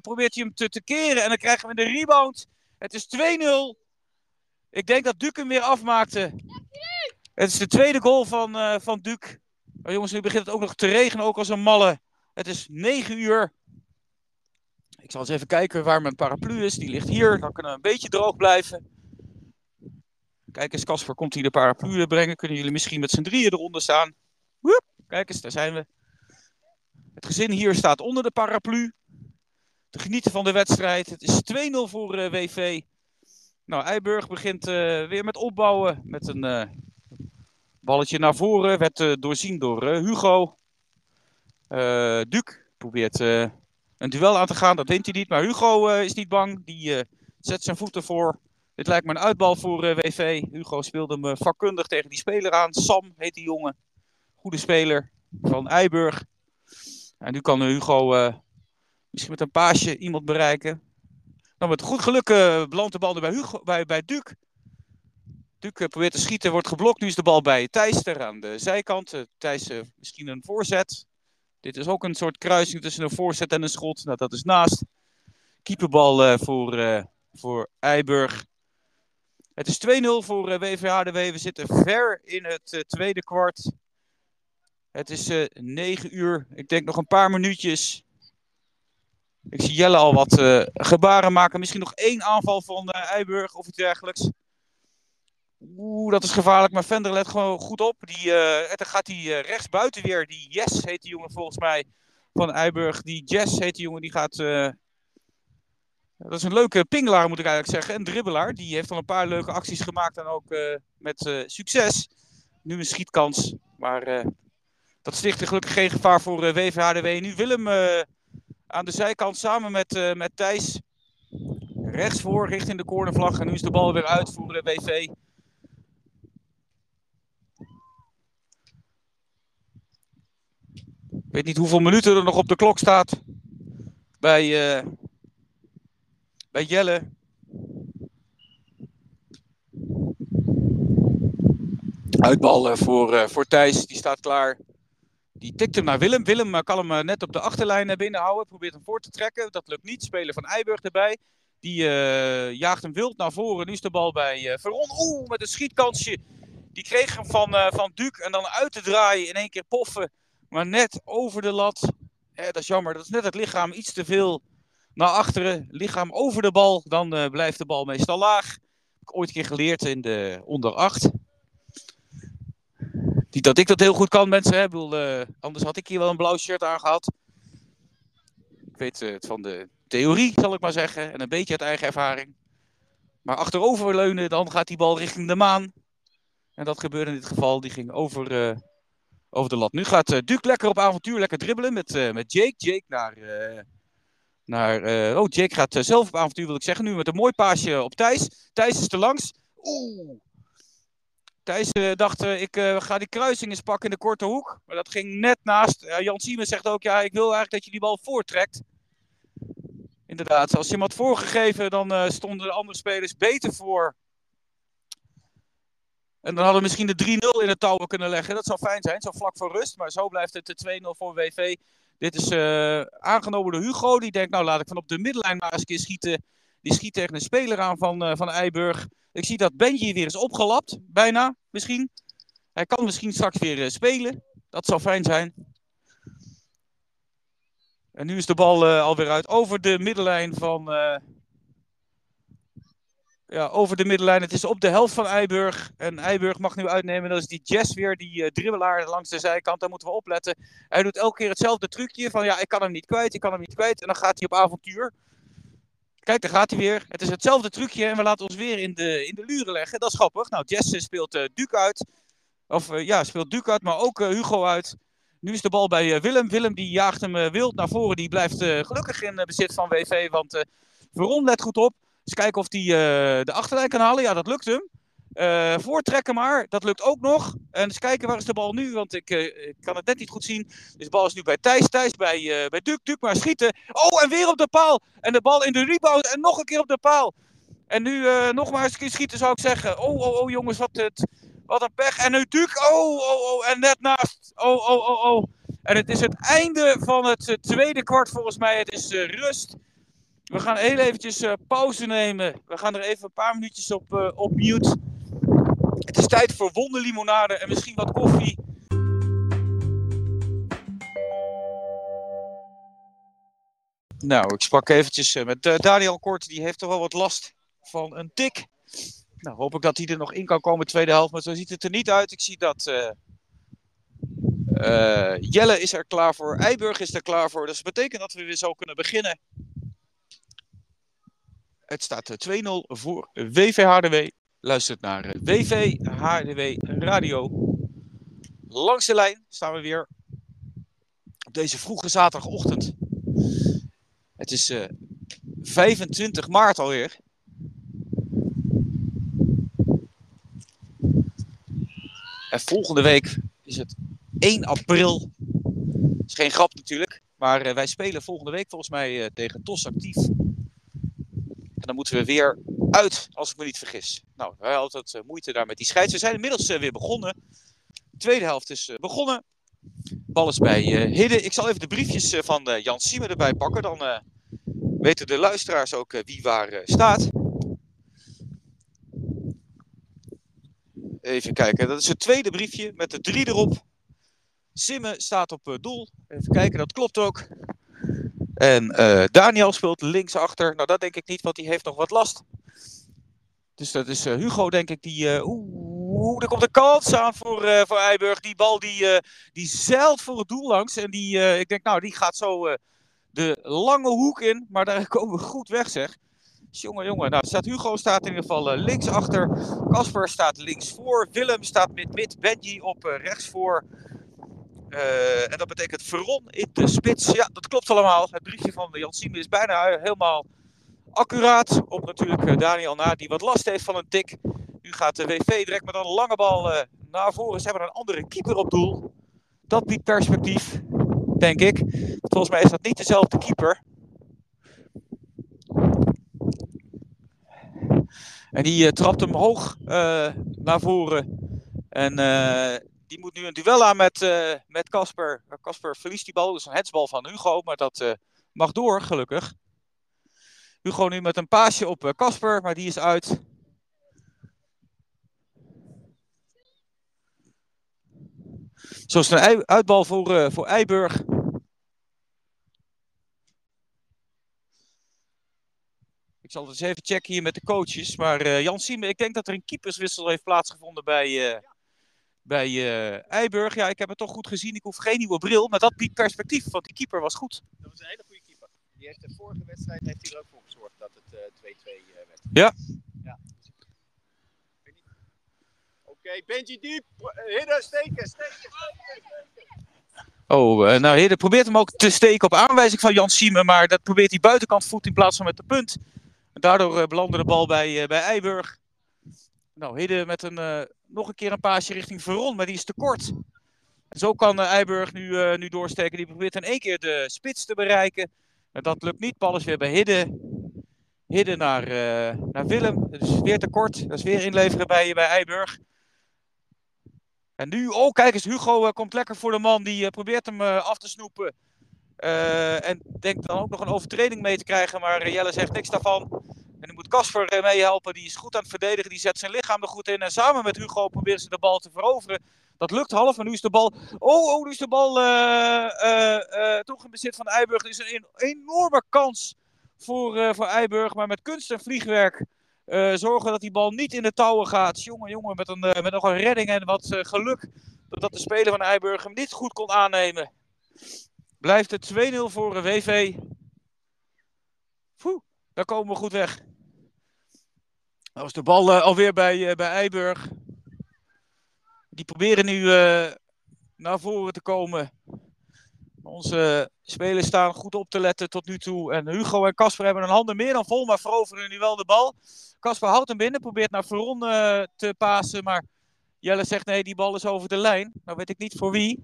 probeert hij hem te, te keren. En dan krijgen we de rebound. Het is 2-0. Ik denk dat Duc hem weer afmaakte. Het is de tweede goal van, van Duc. Maar jongens, nu begint het ook nog te regenen. Ook als een malle. Het is 9 uur. Ik zal eens even kijken waar mijn paraplu is. Die ligt hier. Dan kunnen we een beetje droog blijven. Kijk eens, Casper komt hier de paraplu brengen. Kunnen jullie misschien met z'n drieën eronder staan? Kijk eens, daar zijn we. Het gezin hier staat onder de paraplu. Te genieten van de wedstrijd. Het is 2-0 voor eh, WV. Nou, Eiburg begint uh, weer met opbouwen. Met een uh, balletje naar voren. Werd doorzien door Hugo. Duc probeert een duel aan te gaan. Dat wint hij niet. Maar Hugo is niet bang. Die zet zijn voeten voor. Dit lijkt me een uitbal voor eh, WV. Hugo speelde hem vakkundig tegen die speler aan. Sam heet die jongen. Goede speler van Eiburg. En nu kan Hugo misschien met een paasje iemand bereiken. Nou, met goed geluk belandt de bal bij, Hugo, bij, bij Duc. Duc probeert te schieten, wordt geblokt. Nu is de bal bij Thijs er aan de zijkant. Thijs misschien een voorzet. Dit is ook een soort kruising tussen een voorzet en een schot. Nou, dat is naast. Keeperbal uh, voor, uh, voor Eiburg. Het is 2-0 voor uh, eh, WVHDW. We zitten ver in het tweede kwart. Het is 9 uur. Ik denk nog een paar minuutjes. Ik zie Jelle al wat gebaren maken. Misschien nog één aanval van Eiburg of iets dergelijks. Oeh, dat is gevaarlijk. Maar Vender let gewoon goed op. Die, uh, dan gaat hij uh, rechts buiten weer. Die Yes heet die jongen volgens mij van Eiburg. Die Jess heet die jongen. Die gaat... Uh, dat is een leuke pingelaar moet ik eigenlijk zeggen. Een dribbelaar. Die heeft al een paar leuke acties gemaakt. En ook met succes. Nu een schietkans. Maar dat sticht gelukkig geen gevaar voor uh, WVHDW. Nu Willem aan de zijkant samen met, met Thijs. Rechts voor richting de cornervlag. En nu is de bal weer uit voor WV. Ik weet niet hoeveel minuten er nog op de klok staat. Bij, bij Jelle. Uitbal voor, voor Thijs, die staat klaar. Die tikt hem naar Willem. Willem kan hem net op de achterlijn binnenhouden. Probeert hem voor te trekken. Dat lukt niet. Speler van Eiburg erbij. Die jaagt hem wild naar voren. Nu is de bal bij Veron. Oeh, met een schietkansje. Die kreeg hem van, uh, van Duc. En dan uit te draaien. In één keer poffen. Maar net over de lat. Eh, dat is jammer. Dat is net het lichaam iets te veel naar achteren. Lichaam over de bal. Dan blijft de bal meestal laag. Heb ik ooit een keer geleerd in de onder 8. Niet dat ik dat heel goed kan, mensen. Hè? Bedoel, anders had ik hier wel een blauw shirt aangehad. Ik weet het van de theorie, zal ik maar zeggen. En een beetje uit eigen ervaring. Maar achteroverleunen, dan gaat die bal richting de maan. En dat gebeurde in dit geval. Die ging over, uh, over de lat. Nu gaat uh, Duke lekker op avontuur, lekker dribbelen met, met Jake. Jake naar... naar oh, Jake gaat zelf op avontuur, wil ik zeggen. Nu met een mooi paasje op Thijs. Thijs is er langs. Oeh. Thijs dacht, ik ga die kruising eens pakken in de korte hoek. Maar dat ging net naast. Jan Siemens zegt ook, ja, ik wil eigenlijk dat je die bal voortrekt inderdaad, als je hem had voorgegeven, dan uh, stonden de andere spelers beter voor. En dan hadden we misschien de 3-0 in het touw kunnen leggen. Dat zou fijn zijn, zo vlak voor rust. Maar zo blijft het de 2-0 voor WV. Dit is uh, aangenomen door Hugo. Die denkt, nou laat ik van op de middenlijn maar eens een keer schieten. Die schiet tegen een speler aan van, uh, van Eiburg. Ik zie dat Benji weer is opgelapt, bijna, misschien. Hij kan misschien straks weer spelen. Dat zou fijn zijn. En nu is de bal uh, alweer uit over de middenlijn van. Ja, over de middenlijn. Het is op de helft van Eiburg. En Eiburg mag nu uitnemen. Dat is die Jess weer, die dribbelaar langs de zijkant. Daar moeten we opletten. Hij doet elke keer hetzelfde trucje van ja, ik kan hem niet kwijt, ik kan hem niet kwijt. En dan gaat hij op avontuur. Kijk, daar gaat hij weer. Het is hetzelfde trucje en we laten ons weer in de, in de luren leggen. Dat is grappig. Nou, Jess speelt uh, Duke uit. Of ja, speelt Duke uit, maar ook Hugo uit. Nu is de bal bij eh, Willem. Willem die jaagt hem eh, wild naar voren. Die blijft eh, gelukkig in bezit van WV. Want Veron let goed op. Eens kijken of hij de achterlijn kan halen. Ja, dat lukt hem. Uh, voortrekken maar, dat lukt ook nog. En eens kijken, waar is de bal nu? Want ik, ik kan het net niet goed zien. Dus de bal is nu bij Thijs, Thijs bij, uh, bij Duk, Duk maar schieten. Oh, en weer op de paal. En de bal in de rebound en nog een keer op de paal. En nu nog maar eens schieten zou ik zeggen. Oh, oh, oh jongens, wat, het, wat een pech. En nu Duk, oh, oh, oh, en net naast. Oh, oh, oh, oh. En het is het einde van het tweede kwart volgens mij. Het is rust. We gaan heel eventjes pauze nemen. We gaan er even een paar minuutjes op, op mute. Tijd voor wonderlimonade en misschien wat koffie. Nou, ik sprak eventjes met Daniel Kort. Die heeft toch wel wat last van een tik. Nou, hoop ik dat hij er nog in kan komen, tweede helft. Maar zo ziet het er niet uit. Ik zie dat uh, Jelle is er klaar voor. Eiburg is er klaar voor. Dus dat betekent dat we weer zo kunnen beginnen. Het staat 2-0 eh, voor WVHDW. Luistert naar WVHDW Radio. Langs de lijn staan we weer op deze vroege zaterdagochtend. Het is uh, 25 maart alweer. En volgende week is het 1 april. Is geen grap natuurlijk. Maar uh, wij spelen volgende week volgens mij tegen TOS actief. En dan moeten we weer uit, als ik me niet vergis. Nou, wij hadden altijd uh, moeite daar met die scheids. We zijn inmiddels weer begonnen. De tweede helft is begonnen. Bal is bij Hidde. Ik zal even de briefjes van Jan Siemen erbij pakken. Dan weten de luisteraars ook wie waar staat. Even kijken, dat is het tweede briefje met de drie erop. Simme staat op doel. Even kijken, dat klopt ook. En uh, Daniel speelt linksachter. Nou, dat denk ik niet, want die heeft nog wat last. Dus dat is uh, Hugo, denk ik, die... Uh, Oeh, er komt een kans aan voor, voor Eiburg. Die bal die, die zeilt voor het doel langs. En die, ik denk, nou, die gaat zo de lange hoek in. Maar daar [LAUGHS] komen we goed weg, zeg. Jongen, jongen. Nou, staat Hugo staat in ieder geval uh, links achter. Casper staat links voor. Willem staat met mid. Benji op uh, rechts voor. Uh, en dat betekent Veron in de spits. Ja, dat klopt allemaal. Het briefje van Jan is bijna helemaal accuraat. Op natuurlijk Daniel na, die wat last heeft van een tik. Nu gaat de WV direct met een lange bal naar voren. Ze hebben een andere keeper op doel. Dat biedt perspectief, denk ik. Volgens mij is dat niet dezelfde keeper. En die trapt hem hoog naar voren. En die moet nu een duel aan met met Casper. Casper verliest die bal, dus een hetsbal van Hugo, maar dat mag door, gelukkig. Hugo nu met een paasje op Casper, maar die is uit. Zo is een uitbal voor, voor Eiburg. Ik zal het eens even checken hier met de coaches. Maar uh, Jan Siemen, ik denk dat er een keeperswissel heeft plaatsgevonden bij, bij Eiburg. Ja, ik heb het toch goed gezien. Ik hoef geen nieuwe bril. Maar dat biedt perspectief, want die keeper was goed. Dat was een hele goede keeper. Die heeft de vorige wedstrijd heeft hij er ook voor gezorgd dat het 2-2 werd. Ja. ja. Oké, Benji diep. Hidden, steken, steken, steken. Oh, nou Hidden probeert hem ook te steken op aanwijzing van Jan Siemen. Maar dat probeert hij buitenkant voet in plaats van met de punt. En daardoor belandde de bal bij, bij Eiburg. Nou, Hidden met een, nog een keer een paasje richting Veron, maar die is te kort. En zo kan Eiburg nu, nu doorsteken. Die probeert in één keer de spits te bereiken. En dat lukt niet. Bal is weer bij Hidden. Hidden naar, naar Willem. Dus weer te kort. Dat is weer inleveren bij, bij Eiburg. En nu, oh kijk eens, Hugo uh, komt lekker voor de man. Die uh, probeert hem uh, af te snoepen. en denkt dan ook nog een overtreding mee te krijgen. Maar Jelle zegt niks daarvan. En dan moet Casper meehelpen. Die is goed aan het verdedigen. Die zet zijn lichaam er goed in. En samen met Hugo proberen ze de bal te veroveren. Dat lukt half. En nu is de bal. Oh, oh nu is de bal toch in bezit van Eiburg. Er is een enorme kans voor, voor Eiburg. Maar met kunst en vliegwerk zorgen dat die bal niet in de touwen gaat. Jongen, jongen, met, een, met nog een redding en wat geluk. Dat de speler van Eiburg hem niet goed kon aannemen. Blijft het 2-0 voor WV. Poeh, daar komen we goed weg. Dat was de bal alweer bij, bij Eiburg. Die proberen nu naar voren te komen. Onze spelers staan goed op te letten tot nu toe. En Hugo en Casper hebben hun handen meer dan vol, maar veroveren nu wel de bal. Casper houdt hem binnen, probeert naar Veron te pasen, maar Jelle zegt nee, die bal is over de lijn. Nou weet ik niet voor wie.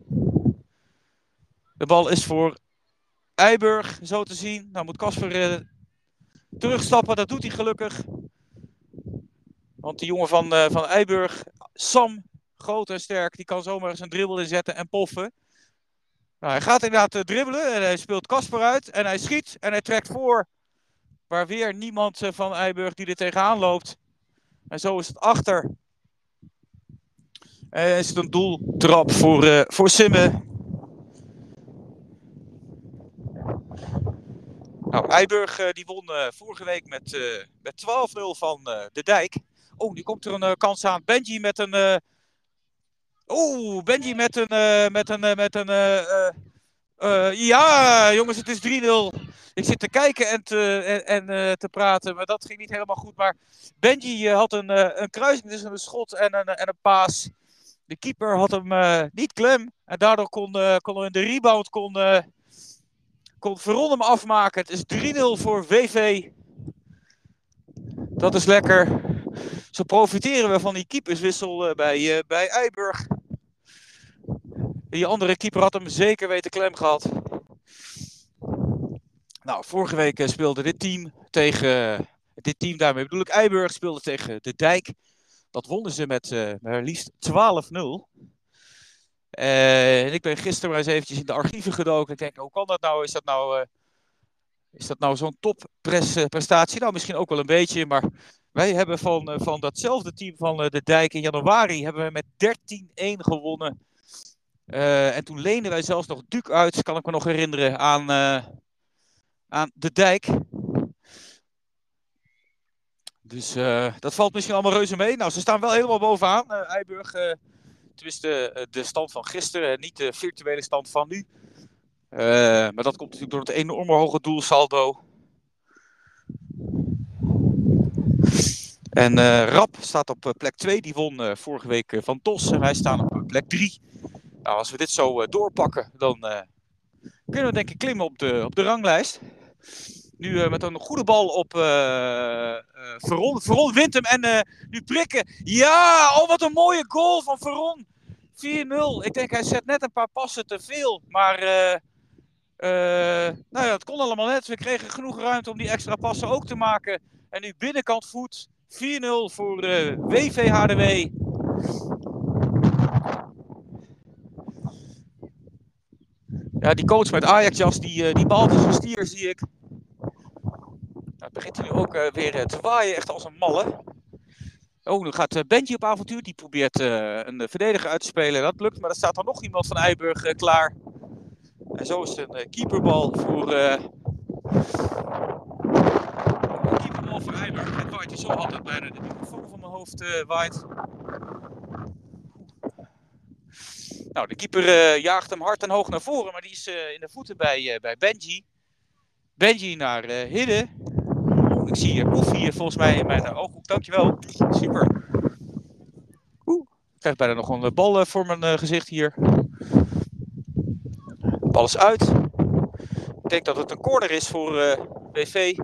De bal is voor Eiburg, zo te zien. Nou moet Casper terugstappen, dat doet hij gelukkig. Want die jongen van, uh, van Eiburg, Sam, groot en sterk, die kan zomaar een dribbel inzetten en poffen. Nou, hij gaat inderdaad dribbelen en hij speelt Casper uit en hij schiet en hij trekt voor Waar weer niemand eh, van Eiburg die er tegenaan loopt. En zo is het achter. En is het een doeltrap voor, uh, voor Simme. Nou, Eiburg die won vorige week met, met 12-0 van de Dijk. Oh, nu komt er een kans aan. Benji met een. Oh, Benji met een. met een. met een ja, jongens, het is 3-0 ik zit te kijken en te, en, uh, te praten, maar dat ging niet helemaal goed. Maar Benji uh, had een, uh, een kruising tussen een schot en een, en een paas. De keeper had hem niet klem. En daardoor kon, kon in de rebound kon, kon Veron hem afmaken. Het is 3-0 voor VV. Dat is lekker. Zo profiteren we van die keeperswissel bij, bij Eiburg. Die andere keeper had hem zeker weten klem gehad. Nou, vorige week eh, speelde dit team tegen. Dit team, daarmee bedoel ik Eiburg, speelde tegen de Dijk. Dat wonnen ze met uh, maar liefst 12-0. En ik ben gisteren maar eens eventjes in de archieven gedoken. Ik denk, hoe kan dat nou? Is dat nou, uh, is dat nou zo'n topprestatie? Nou, misschien ook wel een beetje, maar wij hebben van, van datzelfde team van de Dijk in januari hebben we met 13-1 gewonnen. Uh, en toen leenden wij zelfs nog Duke uit, kan ik me nog herinneren, aan, aan de dijk. Dus dat valt misschien allemaal reuze mee. Nou, ze staan wel helemaal bovenaan. Eiburg, tenminste de stand van gisteren, niet de virtuele stand van nu. maar dat komt natuurlijk door het enorme hoge doelsaldo. En Rap staat op plek 2. Die won vorige week van Tos. En wij staan op plek 3. Nou, als we dit zo doorpakken, dan kunnen we denk ik klimmen op de, op de ranglijst. Nu uh, met een goede bal op uh, uh, Veron. Veron wint hem en nu prikken. Ja, oh wat een mooie goal van Veron. 4-0. Ik denk hij zet net een paar passen te veel. Maar nou ja, het kon allemaal net. We kregen genoeg ruimte om die extra passen ook te maken. En nu binnenkant voet. 4-0 voor uh, Ja, die coach met Ajax-jas, eh, die, bal die bal als een stier, zie ik. Nou, begint hij nu ook eh, weer te waaien, echt als een malle. Oh, nu gaat Benji op avontuur. Die probeert een verdediger uit te spelen. Dat lukt, maar er staat dan nog iemand van Eiburg klaar. En zo is het een keeperbal voor Eiburg. Het waait hier zo altijd bijna de microfoon van mijn hoofd eh, waait. Nou, de keeper eh, jaagt hem hard en hoog naar voren, maar die is eh, in de voeten bij, bij Benji. Benji naar Hidde. Ik zie hier volgens mij in mijn ooghoek. Dankjewel. Super. Oeh, ik krijg bijna nog een bal voor mijn gezicht hier. De bal is uit. Ik denk dat het een corner is voor eh WV.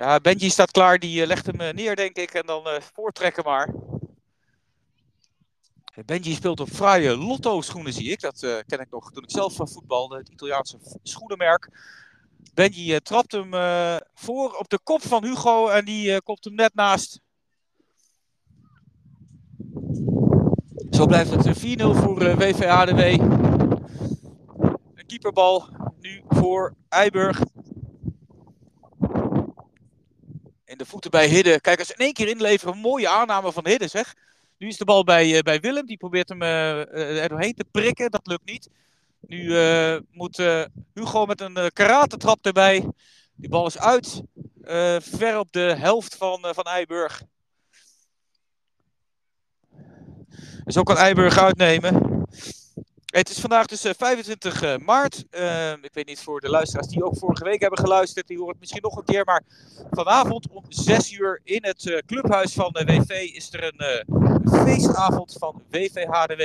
Ja, Benji staat klaar. Die eh, legt hem eh, neer, denk ik. En dan eh, voortrekken maar. Benji speelt op fraaie Lotto schoenen, zie ik. Dat ken ik nog toen ik zelf van voetbalde. Het Italiaanse schoenenmerk. Benji trapt hem voor op de kop van Hugo. En die kopt hem net naast. Zo blijft het eh, 4-0 voor WVHDW. Een keeperbal nu voor Eiburg. In de voeten bij Hidde. Kijk, eens in één keer inleveren. Mooie aanname van Hidde, zeg. Nu is de bal bij, eh, bij Willem. Die probeert hem eh, eh, er doorheen te prikken. Dat lukt niet. Nu eh, moet Hugo met een karatentrap erbij. Die bal is uit. ver op de helft van, van Eiburg. En zo kan Eiburg uitnemen. Het is vandaag dus eh, 25 eh, maart. Eh, ik weet niet voor de luisteraars die ook vorige week hebben geluisterd. Die horen het misschien nog een keer. Maar vanavond om 6 uur in het eh, clubhuis van de WV is er een eh, feestavond van WVHDW.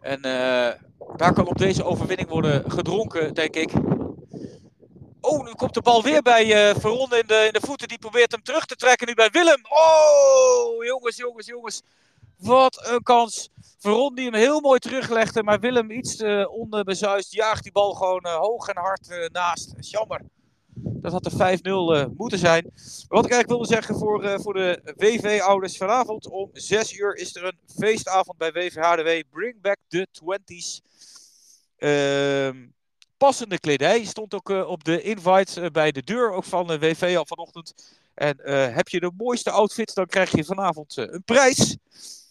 En eh, daar kan op deze overwinning worden gedronken, denk ik. Oh, nu komt de bal weer bij eh Veronde in de, in de voeten. Die probeert hem terug te trekken nu bij Willem. Oh, jongens, jongens, jongens. Wat een kans. Veron die hem heel mooi teruglegde. Maar Willem iets te onbezuist. Jaagt die bal gewoon eh, hoog en hard eh, naast. Jammer. Dat had de 5-0 eh, moeten zijn. Wat ik eigenlijk wilde zeggen voor, eh, voor de WV-ouders. Vanavond om 6 uur is er een feestavond bij WVHDW. Bring back the 20s. Ehm, passende kledij stond ook eh, op de invite eh, bij de deur ook van de WV al vanochtend. En eh, heb je de mooiste outfit, dan krijg je vanavond eh, een prijs.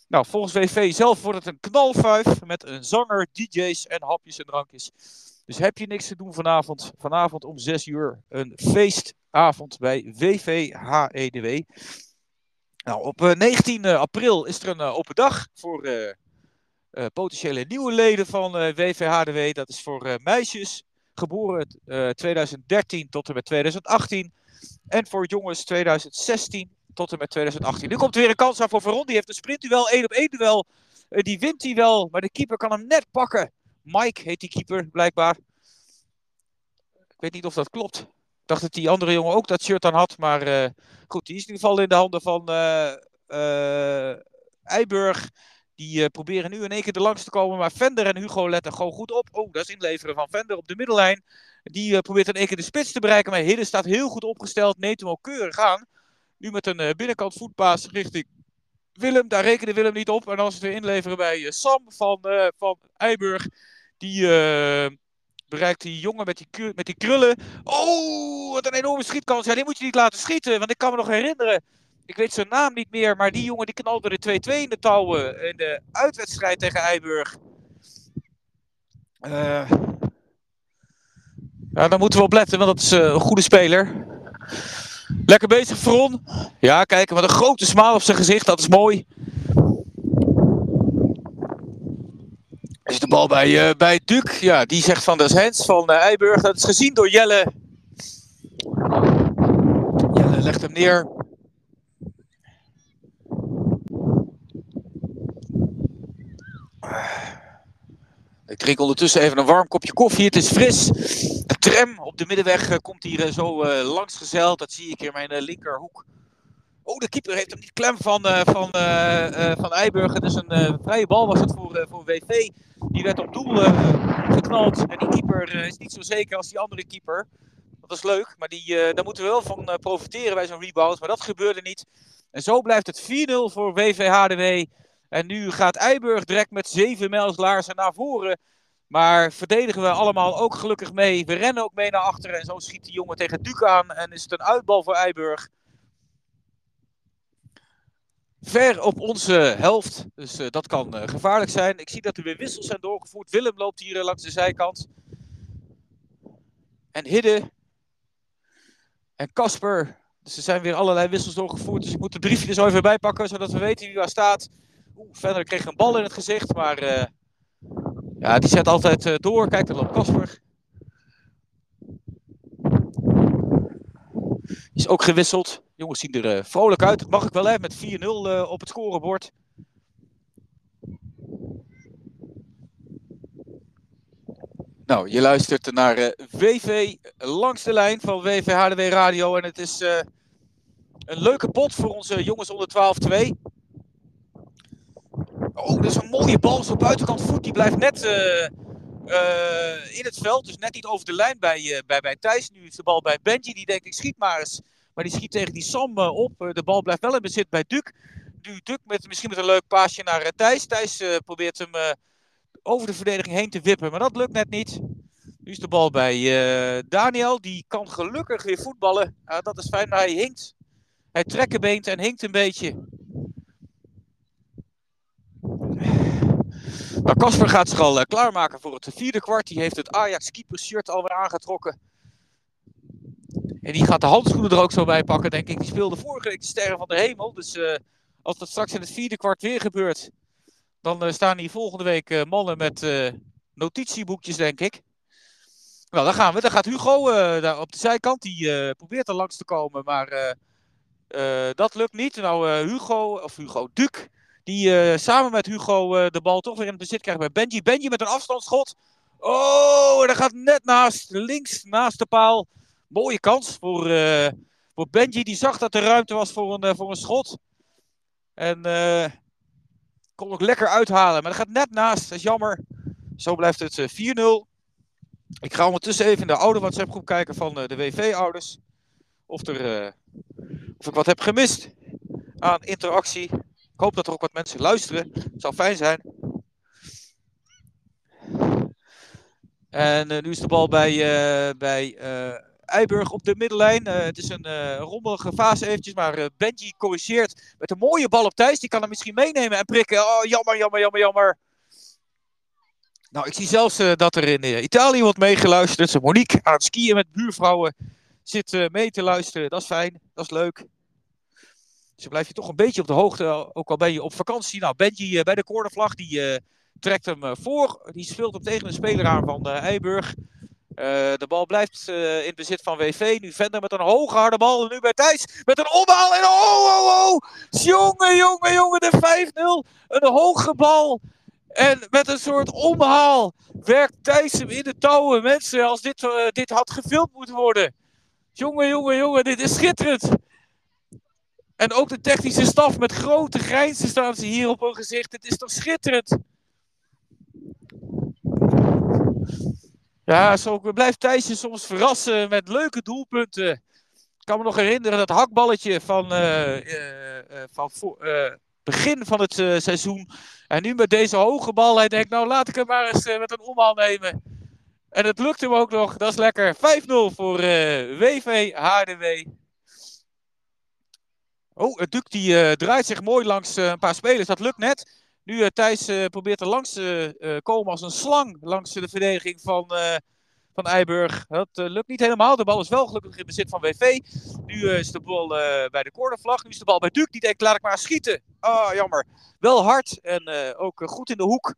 Nou, volgens WV zelf wordt het een knalfuif met een zanger, DJ's en hapjes en drankjes. Dus heb je niks te doen vanavond, vanavond om 6 uur een feestavond bij WVHEDW. Nou, op eh, 19 april is er een eh, open dag voor eh, eh, potentiële nieuwe leden van eh, WVHDW. Dat is voor eh, meisjes geboren eh 2013 tot en met 2018. En voor jongens 2016 tot en met 2018. Nu komt er weer een kans aan voor Veron. Die heeft een sprintduel, 1 op 1 duel. Eh, die wint hij wel, maar de keeper kan hem net pakken. Mike heet die keeper, blijkbaar. Ik weet niet of dat klopt. Ik dacht dat die andere jongen ook dat shirt aan had. Maar eh, goed, die is in ieder geval in de handen van eh Eiburg. Die proberen nu in één keer er langs te komen. Maar Vender en Hugo letten gewoon goed op. Oh, dat is inleveren van Vender op de middellijn. Die probeert in één keer de spits te bereiken. Maar Hidden staat heel goed opgesteld. Neemt hem ook keurig aan. Nu met een eh, binnenkant voetpaas richting Willem. Daar rekende Willem niet op. En dan is het weer inleveren bij eh, Sam van, eh, van Eiburg. Die bereikt die jongen met die, met die krullen. Oh, wat een enorme schietkans. Ja, die moet je niet laten schieten. Want ik kan me nog herinneren. Ik weet zijn naam niet meer. Maar die jongen die knalde de 2-2 in de touwen. In de uitwedstrijd tegen Eiburg. Eh, ja, daar moeten we op letten. Want dat is een goede speler. Lekker bezig, Fron. Ja, kijk, wat een grote smaal op zijn gezicht. Dat is mooi. Zit de bal bij, eh, bij Duc. Ja, die zegt van is Hens van eh, Eiburg. Dat is gezien door Jelle. Jelle legt hem neer. Ik drink ondertussen even een warm kopje koffie. Het is fris. De tram op de middenweg eh, komt hier eh, zo eh, langs gezeild. Dat zie ik in mijn linkerhoek. Oh, de keeper heeft hem niet klem van, van, van Eiburg. Het is een vrije bal was het voor, voor WV. Die werd op doel geknald. En die keeper is niet zo zeker als die andere keeper. Dat is leuk, maar die, daar moeten we wel van profiteren bij zo'n rebound. Maar dat gebeurde niet. En zo blijft het 4-0 voor WVHDW. En nu gaat Eiburg direct met zeven mijls laarzen naar voren. Maar verdedigen we allemaal ook gelukkig mee. We rennen ook mee naar achteren. En zo schiet die jongen tegen Duc aan. En is het een uitbal voor Eiburg. Ver op onze helft. Dus uh, dat kan uh, gevaarlijk zijn. Ik zie dat er weer wissels zijn doorgevoerd. Willem loopt hier uh, langs de zijkant. En Hidde. En Kasper. Dus er zijn weer allerlei wissels doorgevoerd. Dus ik moet de briefje er zo even bij pakken. Zodat we weten wie waar staat. Oeh, verder kreeg een bal in het gezicht. Maar ja, die zet altijd door. Kijk, daar loopt Kasper. Is ook gewisseld. Jongens zien er uh, vrolijk uit. Mag ik wel, hè? Met 4-0 uh, op het scorebord. Nou, je luistert naar uh, VV langs de lijn van WV HDW Radio. En het is een leuke pot voor onze jongens onder 12-2. Oh, dat is een mooie bal. Zo buitenkant voet. Die blijft net in het veld. Dus net niet over de lijn bij, bij, bij Thijs. Nu is de bal bij Benji. Die denkt, ik schiet maar eens. Maar die schiet tegen die Sam op. De bal blijft wel in bezit bij Duk. Nu Duk met, misschien met een leuk paasje naar Thijs. Thijs probeert hem over de verdediging heen te wippen. Maar dat lukt net niet. Nu is de bal bij Daniel. Die kan gelukkig weer voetballen. dat is fijn. Maar hij hinkt. Hij trekkenbeent en hinkt een beetje. Nou, Kasper gaat zich al klaarmaken voor het vierde kwart. Die heeft het Ajax keeper shirt alweer aangetrokken. En die gaat de handschoenen er ook zo bij pakken, denk ik. Die speelde vorige week de Sterren van de Hemel. Dus uh, als dat straks in het vierde kwart weer gebeurt, dan uh, staan hier volgende week mannen met notitieboekjes, denk ik. Nou, daar gaan we. Daar gaat Hugo daar op de zijkant. Die probeert er langs te komen, maar dat lukt niet. Nou, Hugo, of Hugo Duc, die samen met Hugo de bal toch weer in het bezit krijgt bij Benji. Benji met een afstandsschot. Oh, en dat gaat net naast, links naast de paal. Mooie kans voor, uh, voor Benji. Die zag dat er ruimte was voor een, voor een schot. En kon ook lekker uithalen. Maar dat gaat net naast. Dat is jammer. Zo blijft het 4-0. Ik ga ondertussen even in de oude WhatsApp groep kijken van de WV-ouders. Of, er, of ik wat heb gemist aan interactie. Ik hoop dat er ook wat mensen luisteren. Zou fijn zijn. En nu is de bal bij, bij Eiburg op de middenlijn. Uh, het is een uh, rommelige fase eventjes, maar uh, Benji corrigeert met een mooie bal op Thijs. Die kan hem misschien meenemen en prikken. Oh, jammer, jammer, jammer, jammer. Nou, ik zie zelfs dat er in Italië wordt meegeluisterd. Monique aan het skiën met buurvrouwen zit mee te luisteren. Dat is fijn, dat is leuk. Dus blijf je toch een beetje op de hoogte, ook al ben je op vakantie. Nou, Benji bij de cornervlag, die trekt hem voor. Die speelt hem tegen een speler aan van Eiburg. De bal blijft in bezit van WV. Nu Vender met een hoge harde bal. En nu bij Thijs met een omhaal. En oh, oh, oh. Jongen, jongen, jongen. De 5-0. Een hoge bal. En met een soort omhaal werkt Thijs hem in de touwen. Mensen, als dit, dit had gefilmd moeten worden. Jongen, jongen, jongen. Dit is schitterend. En ook de technische staf met grote grijnzen staan ze hier op hun gezicht. Het is toch schitterend. Ja, zo blijft Thijsje soms verrassen met leuke doelpunten. Ik kan me nog herinneren dat hakballetje van, uh, van begin van het seizoen. En nu met deze hoge bal. Hij denkt, nou laat ik hem maar eens met een omhaal nemen. En het lukt hem ook nog. Dat is lekker. 5-0 voor WV HDW. Oh, Duk die draait zich mooi langs een paar spelers. Dat lukt net. Nu uh, Thijs probeert er langs te komen als een slang langs de verdediging van, van Eiburg. Dat lukt niet helemaal. De bal is wel gelukkig in bezit van WV. Nu is de bal bij de cornervlag. Nu is de bal bij Duke. Die denkt, laat ik maar schieten. Ah, jammer. Wel hard en ook goed in de hoek.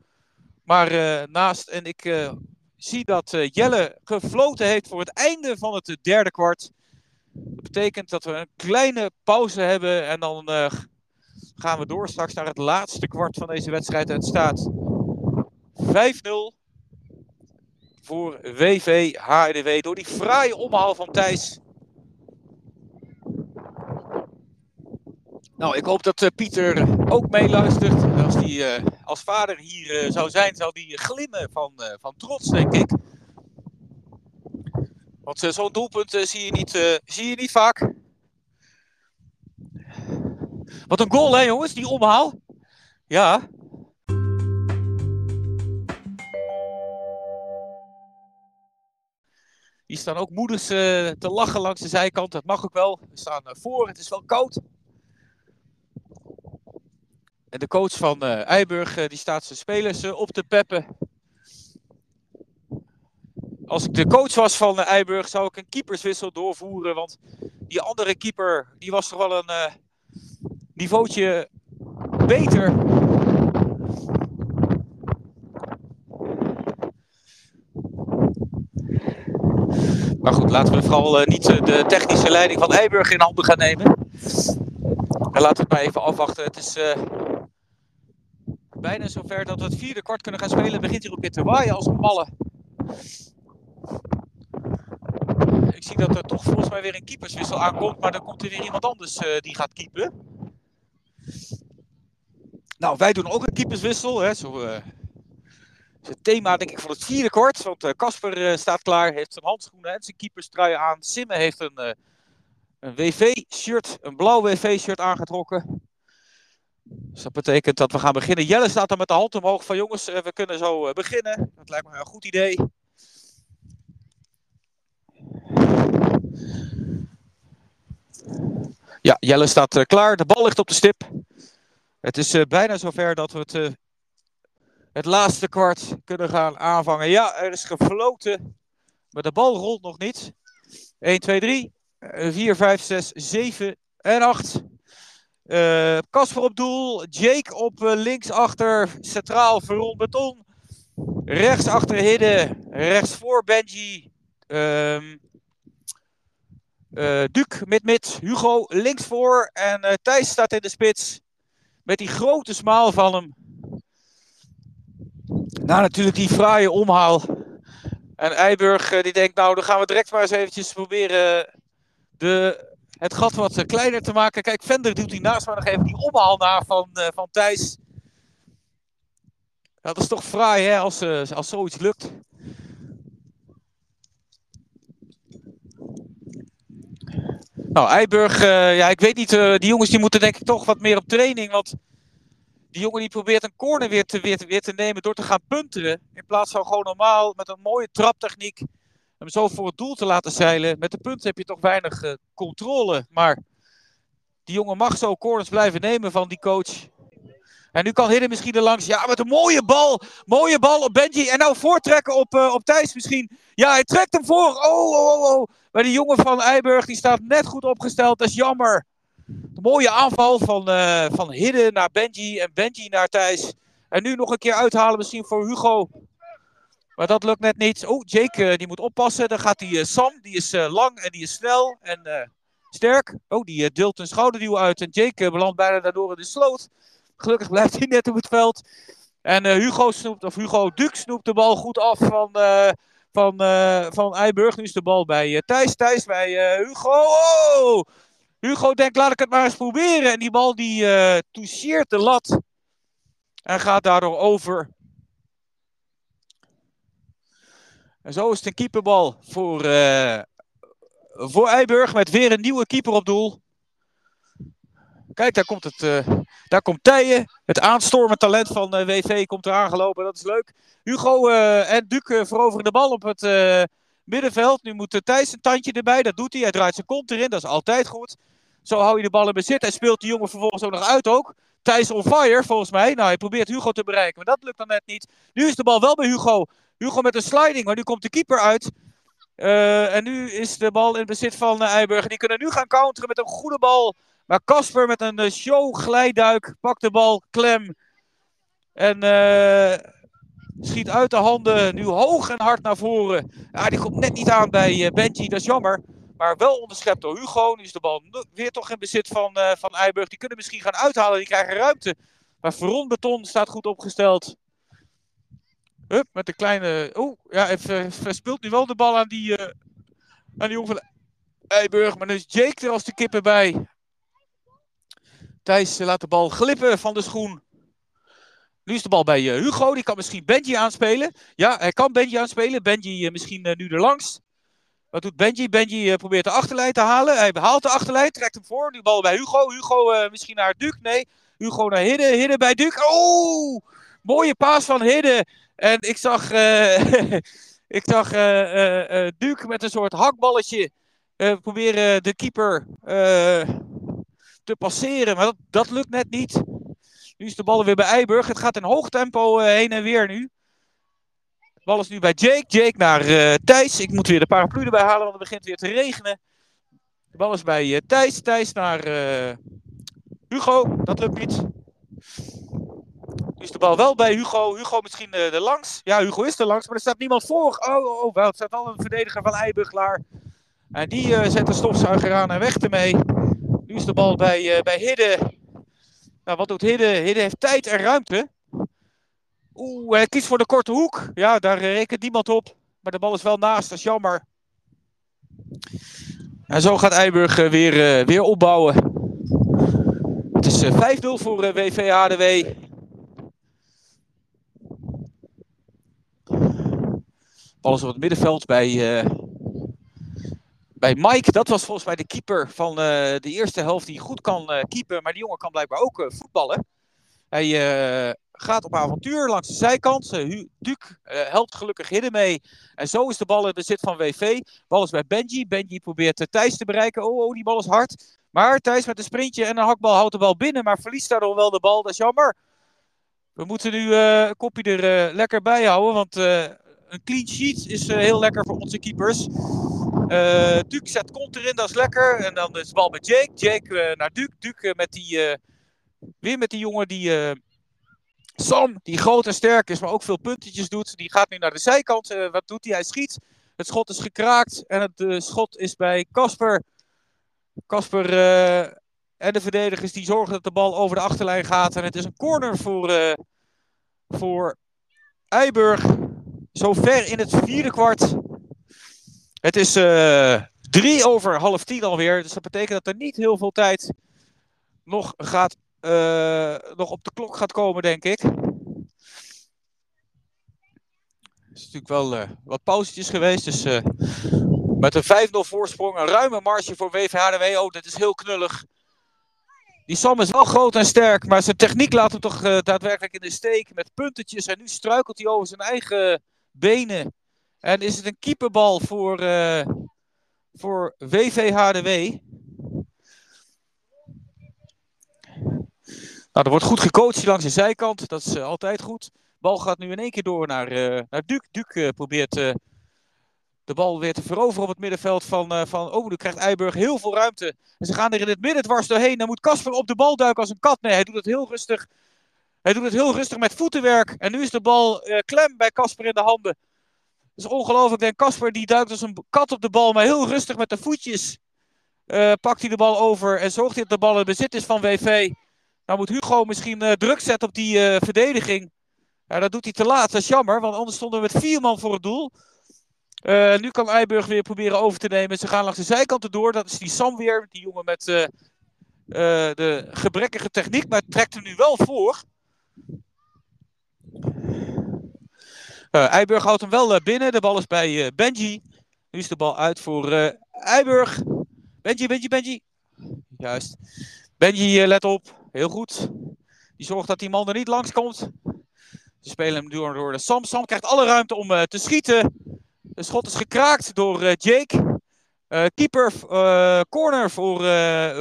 Maar naast. En ik zie dat Jelle gefloten heeft voor het einde van het derde kwart. Dat betekent dat we een kleine pauze hebben en dan gaan we door straks naar het laatste kwart van deze wedstrijd. Het staat 5-0 voor WV HDW door die fraaie omhaal van Thijs. Nou, ik hoop dat uh, Pieter ook meeluistert. Als hij uh, als vader hier zou zijn, zou hij glimmen van, van trots, denk ik. Want zo'n doelpunt zie, je niet, zie je niet vaak. Wat een goal, hè, jongens, die omhaal. Ja. Hier staan ook moeders eh, te lachen langs de zijkant. Dat mag ook wel. We staan eh, voor. Het is wel koud. En de coach van eh eh, die staat zijn spelers eh, op te peppen. Als ik de coach was van eh, Eiburg zou ik een keeperswissel doorvoeren. Want die andere keeper die was toch wel een eh niveautje beter. Maar goed, laten we vooral eh, niet de technische leiding van Eiburg in handen gaan nemen. En laten we het maar even afwachten. Het is eh, bijna zover dat we het vierde kwart kunnen gaan spelen. Begint hier ook weer te waaien als een malle. Ik zie dat er toch volgens mij weer een keeperswissel aankomt. Maar dan komt er weer iemand anders eh, die gaat keepen. Nou, wij doen ook een keeperswissel. Hè, zo, eh, het thema denk ik van het vierde kwart. Want eh, Casper staat klaar, heeft zijn handschoenen en zijn keeperstrui aan. Simme heeft een, een WV-shirt, een blauw WV-shirt aangetrokken. Dus dat betekent dat we gaan beginnen. Jelle staat dan met de hand omhoog van jongens, we kunnen zo beginnen. Dat lijkt me een goed idee. Ja, Jelle staat eh, klaar. De bal ligt op de stip. Het is eh, bijna zover dat we het, eh, het laatste kwart kunnen gaan aanvangen. Ja, er is gefloten. Maar de bal rolt nog niet. 1, 2, 3, 4, 5, 6, 7 en 8. Eh Kasper op doel. Jake op eh, links achter. Centraal Veron Beton. Rechts achter Hidde. Rechts voor Benji. Ehm eh Duc mid-mid. Hugo links voor. En eh, Thijs staat in de spits. Met die grote smaal van hem. Nou, natuurlijk die fraaie omhaal. En Eiburg eh, die denkt, nou, dan gaan we direct maar eens eventjes proberen de, het gat wat kleiner te maken. Kijk, Vender doet hij naast maar nog even die omhaal na van, van Thijs. Ja, dat is toch fraai, hè, als, als zoiets lukt. Nou, Eiburg, eh, ja, ik weet niet, eh, die jongens die moeten denk ik toch wat meer op training, want die jongen die probeert een corner weer te, weer, weer te nemen door te gaan punteren. In plaats van gewoon normaal met een mooie traptechniek hem zo voor het doel te laten zeilen. Met de punt heb je toch weinig eh, controle. Maar die jongen mag zo corners blijven nemen van die coach. En nu kan Hidden misschien er langs. Ja, met een mooie bal. Mooie bal op Benji. En nou voortrekken op, eh, op Thijs misschien. Ja, hij trekt hem voor. Oh, oh, oh, oh. Maar die jongen van Eiburg die staat net goed opgesteld. Dat is jammer. De mooie aanval van, eh van Hidden naar Benji en Benji naar Thijs. En nu nog een keer uithalen misschien voor Hugo. Maar dat lukt net niet. Oh, Jake eh, die moet oppassen. Dan gaat die Sam. Die is lang en die is snel en sterk. Oh, die deelt een schouderduw uit. En Jake belandt bijna daardoor in de sloot. Gelukkig blijft hij net op het veld. En eh, Hugo snoept, of Hugo Duc snoept de bal goed af van, eh, van, eh, van Eiburg. Nu is de bal bij Thijs. Thijs bij Hugo. Oh! Hugo denkt, laat ik het maar eens proberen. En die bal die toucheert de lat. En gaat daardoor over. En zo is het een keeperbal voor, eh voor Eiburg. Met weer een nieuwe keeper op doel. Kijk, daar komt, het, eh, daar komt. Het aanstormend talent van eh, WV komt er aangelopen. Dat is leuk. Hugo eh, en Duc eh, veroveren de bal op het middenveld. Nu moet Thijs een tandje erbij. Dat doet hij. Hij draait zijn kont erin. Dat is altijd goed. Zo hou je de bal in bezit. En speelt die jongen vervolgens ook nog uit ook. Thijs on fire, volgens mij. Nou, hij probeert Hugo te bereiken, maar dat lukt dan net niet. Nu is de bal wel bij Hugo. Hugo met een sliding, maar nu komt de keeper uit. En nu is de bal in bezit van uh, die kunnen nu gaan counteren met een goede bal. Maar Casper met een uh, show glijduik pakt de bal klem. En uh, schiet uit de handen. Nu hoog en hard naar voren. Ja, die komt net niet aan bij uh, Benji, dat is jammer. Maar wel onderschept door Hugo. Nu is de bal weer toch in bezit van, uh, van Eiburg. Die kunnen misschien gaan uithalen. Die krijgen ruimte. Maar Veron Beton staat goed opgesteld. Hup, met de kleine. Oh, ja, hij verspeelt nu wel de bal aan die, uh, aan die jongen van Eiburg. Maar nu is Jake er als de kippen bij. Thijs laat de bal glippen van de schoen. Nu is de bal bij uh, Hugo. Die kan misschien Benji aanspelen. Ja, hij kan Benji aanspelen. Benji uh, misschien uh, nu er langs. Wat doet Benji? Benji probeert de achterlijn te halen. Hij haalt de achterlijn, trekt hem voor. Nu bal bij Hugo. Hugo misschien naar Duc. Nee, Hugo naar Hidde. Hidde bij Duke. Oh! Mooie paas van Hidde. En ik zag, eh [LAUGHS] ik zag eh eh, eh, Duke met een soort hakballetje eh, proberen de keeper eh, te passeren. Maar dat, dat lukt net niet. Nu is de bal weer bij Eiburg. Het gaat in hoog tempo eh, heen en weer nu. De bal is nu bij Jake. Jake naar eh, Thijs. Ik moet weer de paraplu erbij halen, want het begint weer te regenen. De bal is bij eh, Thijs. Thijs naar Hugo. Dat lukt niet. Nu is de bal wel bij Hugo. Hugo misschien er langs. Ja, Hugo is er langs, maar er staat niemand voor. Oh, oh, oh wel. Het staat wel een verdediger van Eiburg klaar. En die zet de stofzuiger aan en weg ermee. Nu is de bal bij, eh, bij Hidde. Nou, wat doet Hidde? Hidde heeft tijd en ruimte. Oeh, hij kiest voor de korte hoek. Ja, daar rekent niemand op. Maar de bal is wel naast, dat is jammer. En zo gaat Eiburg eh, weer, eh, weer opbouwen. Het is eh, 5-0 voor WV HDW. Is op het middenveld bij, eh, bij Mike. Dat was volgens mij de keeper van eh, de eerste helft die goed kan eh keepen. Maar die jongen kan blijkbaar ook eh, voetballen. Hij gaat op avontuur langs de zijkant. Uh, Duc helpt gelukkig Hidden mee. En zo is de bal in de zit van WV. Bal is bij Benji. Benji probeert Thijs te bereiken. Oh, oh, die bal is hard. Maar Thijs met een sprintje en een hakbal houdt de bal binnen. Maar verliest daardoor wel de bal. Dat is jammer. We moeten nu een kopje er lekker bij houden. Want een clean sheet is eh, heel lekker voor onze keepers. Eh Duc zet kont erin, dat is lekker. En dan is de bal bij Jake. Jake eh, naar. Duc eh, met die, weer met die jongen die... Sam, die groot en sterk is, maar ook veel puntjes doet. Die gaat nu naar de zijkant. Wat doet hij? Hij schiet. Het schot is gekraakt. En het schot is bij. Kasper eh, en de verdedigers die zorgen dat de bal over de achterlijn gaat. En het is een corner voor, voor Eiburg. Zo ver in het vierde kwart. Het is eh, drie over half tien alweer. Dus dat betekent dat er niet heel veel tijd nog, gaat, eh, nog op de klok gaat komen, denk ik. Er is natuurlijk wel eh, wat pauzetjes geweest. Dus met een 5-0 voorsprong, een ruime marge voor WVHDW. Oh, dat is heel knullig. Die Sam is wel groot en sterk, maar zijn techniek laat hem toch daadwerkelijk in de steek. Met puntentjes en nu struikelt hij over zijn eigen benen. En is het een keeperbal voor, eh voor WVHDW. Nou, er wordt goed gecoacht langs de zijkant. Dat is eh, altijd goed. Bal gaat nu in één keer door naar, eh naar Duc. Duc probeert de bal weer te veroveren op het middenveld van, van oh, nu krijgt Eiburg heel veel ruimte. En ze gaan er in het midden dwars doorheen. Dan moet Casper op de bal duiken als een kat. Nee, hij doet het heel rustig. Hij doet het heel rustig met voetenwerk. En nu is de bal eh, klem bij Casper in de handen. Dat is ongelooflijk. En Casper die duikt als een kat op de bal, maar heel rustig met de voetjes. eh, pakt hij de bal over en zorgt hij dat de bal in bezit is van WV. Nou moet Hugo misschien eh, druk zetten op die verdediging. Ja, dat doet hij te laat. Dat is jammer, want anders stonden we met vier man voor het doel. Nu kan Eiburg weer proberen over te nemen. Ze gaan langs de zijkanten door. Dat is die Sam weer, die jongen met de gebrekkige techniek, maar trekt hem nu wel voor. Eh Eiburg houdt hem wel eh, binnen. De bal is bij eh, Benji. Nu is de bal uit voor eh Eiburg. Benji, Benji, Benji. Juist. Benji, let op. Heel goed. Die zorgt dat die man er niet langs komt. Ze spelen hem door, door de Sam. Sam krijgt alle ruimte om te schieten. De schot is gekraakt door Jake. Keeper, corner voor,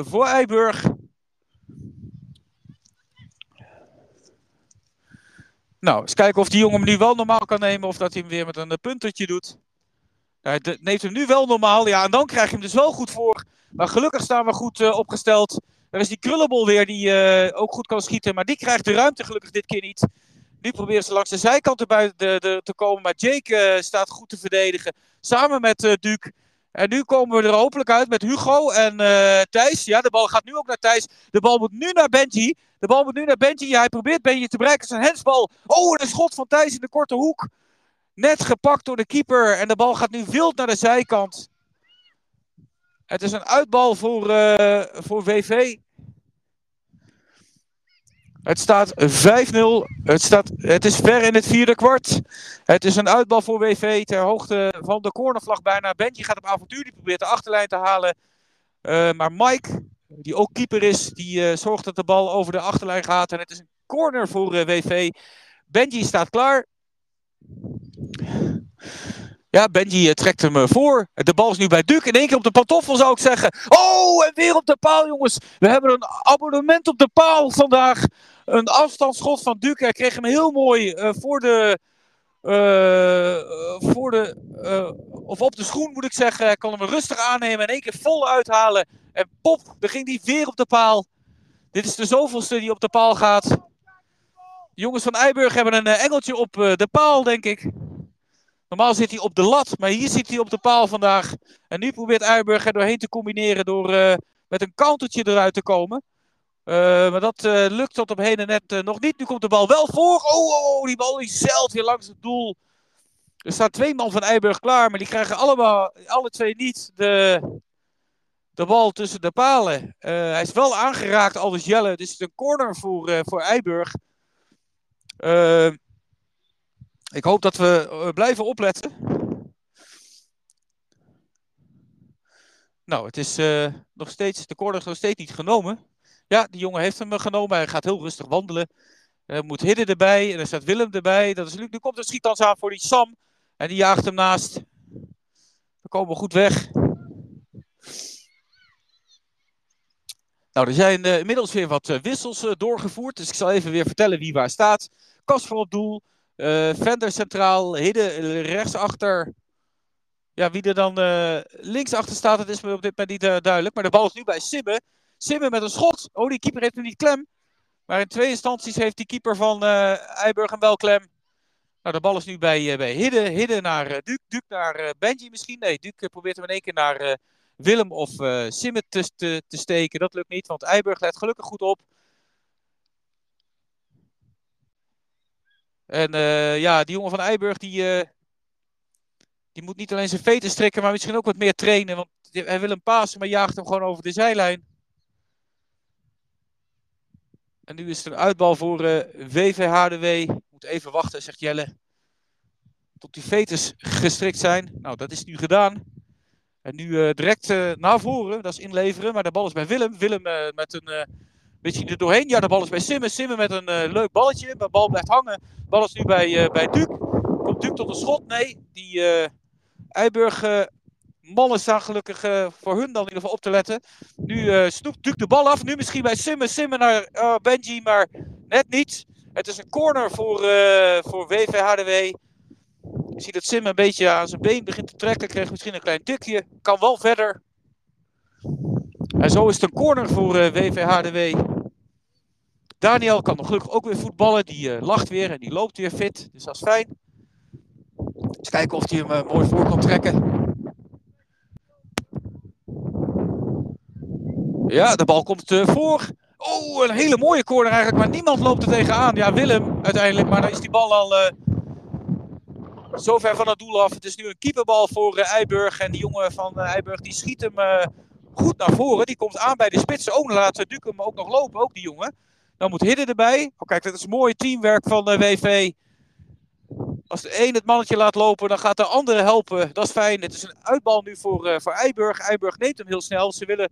voor Eiburg. Nou, eens kijken of die jongen hem nu wel normaal kan nemen. Of dat hij hem weer met een eh, puntetje doet. Hij neemt hem nu wel normaal. Ja, en dan krijg je hem dus wel goed voor. Maar gelukkig staan we goed eh, opgesteld. Er is die krullenbol weer die eh, ook goed kan schieten. Maar die krijgt de ruimte gelukkig dit keer niet. Nu proberen ze langs de zijkant erbij de, te komen. Maar Jake staat goed te verdedigen. Samen met Duke. En nu komen we er hopelijk uit met Hugo en eh, Thijs. Ja, de bal gaat nu ook naar Thijs. De bal moet nu naar Benji. De bal moet nu naar Benji. Hij probeert Benji te bereiken. Een hensbal. Oh, en een schot van Thijs in de korte hoek. Net gepakt door de keeper. En de bal gaat nu wild naar de zijkant. Het is een uitbal voor, eh, voor VV. Het staat 5-0. Het, staat, het is ver in het vierde kwart. Het is een uitbal voor WV ter hoogte van de cornervlag bijna. Benji gaat op avontuur. Die probeert de achterlijn te halen. Eh, maar Mike die ook keeper is. Die eh, zorgt dat de bal over de achterlijn gaat. En het is een corner voor eh, WV. Benji staat klaar. Ja, Benji trekt hem voor. De bal is nu bij Duke. In één keer op de pantoffel zou ik zeggen. Oh, en weer op de paal, jongens. We hebben een abonnement op de paal vandaag. Een afstandsschot van Duke. Hij kreeg hem heel mooi eh, voor de. eh, eh, voor de. of op de schoen moet ik zeggen. Hij kon hem rustig aannemen. In één keer vol uithalen. En pop, dan ging hij weer op de paal. Dit is de zoveelste die op de paal gaat. De jongens van Eiburg hebben een engeltje op de paal, denk ik. Normaal zit hij op de lat, maar hier zit hij op de paal vandaag. En nu probeert Eiburg er doorheen te combineren door met een countertje eruit te komen. Eh, maar dat eh, lukt tot op heden net eh, nog niet. Nu komt de bal wel voor. Oh, oh, oh, die bal die zeilt weer langs het doel. Er staan twee man van Eiburg klaar, maar die krijgen allemaal, alle twee niet de, de bal tussen de palen. Hij is wel aangeraakt, Aldus Jelle. Dus het is een corner voor, eh, voor Eiburg. Ik hoop dat we blijven opletten. Nou, het is nog steeds, de corner is nog steeds niet genomen. Ja, die jongen heeft hem eh, genomen. Hij gaat heel rustig wandelen. Er moet Hidde erbij en er staat Willem erbij. Dat is Luc. Nu komt er schietkans aan voor die Sam. En die jaagt hem naast. We komen goed weg. Nou, er zijn eh, inmiddels weer wat eh, wissels eh, doorgevoerd. Dus ik zal even weer vertellen wie waar staat. Kasper op doel. eh Vender centraal. Hidde eh, rechtsachter. Ja, wie er dan eh linksachter staat, dat is me op dit moment niet eh, duidelijk. Maar de bal is nu bij Sibbe. Sibbe met een schot. Oh, die keeper heeft hem niet klem. Maar in twee instanties heeft die keeper van eh Eiburg hem wel klem. Nou, de bal is nu bij, eh, bij Hidde. Hidde naar eh, Duke. Duke naar Benji misschien. Nee, Duke probeert hem in één keer naar Willem of eh Simme te, te, te steken. Dat lukt niet, want Eiburg let gelukkig goed op. En ja, die jongen van Eiburg, die, die moet niet alleen zijn veten strikken, maar misschien ook wat meer trainen. Want hij wil hem pasen, maar jaagt hem gewoon over de zijlijn. En nu is het een uitbal voor VVHDW. Moet even wachten, zegt Jelle. Tot die vetes gestrikt zijn. Nou, dat is nu gedaan. En nu eh, direct eh, naar voren, dat is inleveren. Maar de bal is bij Willem. Willem met een beetje er doorheen. Ja, de bal is bij Simmen. Simmen met een leuk balletje. De bal blijft hangen. De bal is nu bij, bij Duke. Komt Duke tot een schot? Nee. Die Eiburg staan gelukkig eh, voor hun dan in ieder geval op te letten. Nu eh snoept Duke de bal af. Nu misschien bij Simmen. Simmen naar eh, Benji, maar net niet. Het is een corner voor, eh voor WVHDW. Je ziet dat Sim een beetje aan zijn been begint te trekken. Kreeg misschien een klein tikje. Kan wel verder. En zo is het een corner voor WVHDW. Daniel kan nog gelukkig ook weer voetballen. Die lacht weer en die loopt weer fit. Dus dat is fijn. Eens kijken of hij hem mooi voor kan trekken. Ja, de bal komt eh, voor. Oh, een hele mooie corner eigenlijk. Maar niemand loopt er tegenaan. Ja, Willem uiteindelijk. Maar dan is die bal al eh, zo ver van het doel af. Het is nu een keeperbal voor eh, Eiburg. En die jongen van eh, Eiburg die schiet hem goed naar voren. Die komt aan bij de spits. Oh, laat Duke hem ook nog lopen, ook die jongen. Dan moet Hidde erbij. Oh, kijk, dat is mooi teamwerk van eh, WV. Als de een het mannetje laat lopen, dan gaat de andere helpen. Dat is fijn. Het is een uitbal nu voor, voor Eiburg. Eiburg neemt hem heel snel. Ze willen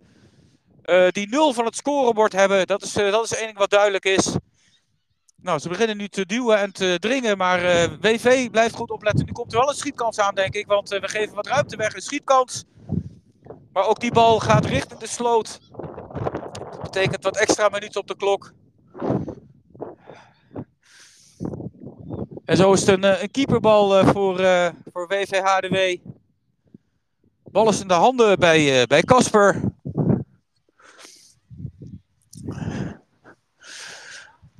eh, die nul van het scorebord hebben. Dat is, eh, dat is één ding wat duidelijk is. Nou, ze beginnen nu te duwen en te dringen, maar eh, WV blijft goed opletten. Nu komt er wel een schietkans aan, denk ik, want we geven wat ruimte weg. Een schietkans. Maar ook die bal gaat richting de sloot. Dat betekent wat extra minuten op de klok. En zo is het een, een keeperbal voor, voor WVHDW. Bal is in de handen bij eh, bij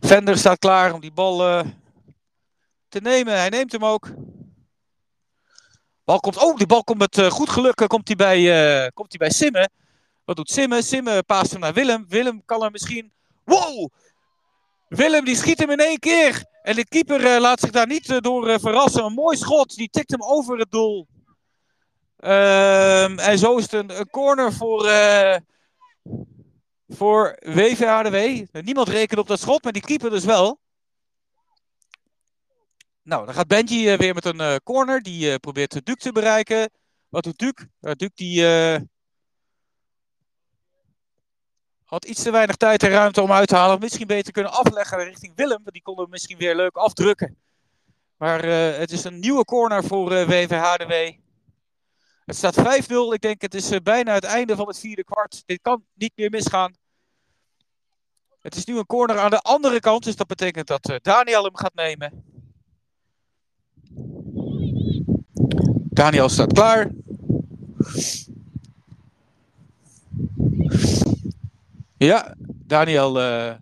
Vender staat klaar om die bal eh, te nemen. Hij neemt hem ook. Bal komt, oh, die bal komt met eh, goed geluk eh, komt hij bij, eh komt hij bij Simmen. Wat doet Simmen? Simmen paast hem naar Willem. Willem kan er misschien... Wow! Willem die schiet hem in één keer. En de keeper laat zich daar niet door verrassen. Een mooi schot. Die tikt hem over het doel. Ehm, en zo is het een, een corner voor, voor WVHDW. Niemand rekent op dat schot, maar die keeper dus wel. Nou, dan gaat Benji eh, weer met een eh, corner. Die eh, probeert de Duke te bereiken. Wat doet Duke? Uh, Duke die... Had iets te weinig tijd en ruimte om uit te halen. Misschien beter kunnen afleggen richting Willem. want Die konden we misschien weer leuk afdrukken. Maar het is een nieuwe corner voor eh WVHDW. Het staat 5-0. Ik denk het is eh, bijna het einde van het vierde kwart. Dit kan niet meer misgaan. Het is nu een corner aan de andere kant. Dus dat betekent dat eh, Daniel hem gaat nemen. Daniel staat klaar. Ja, Daniel eh,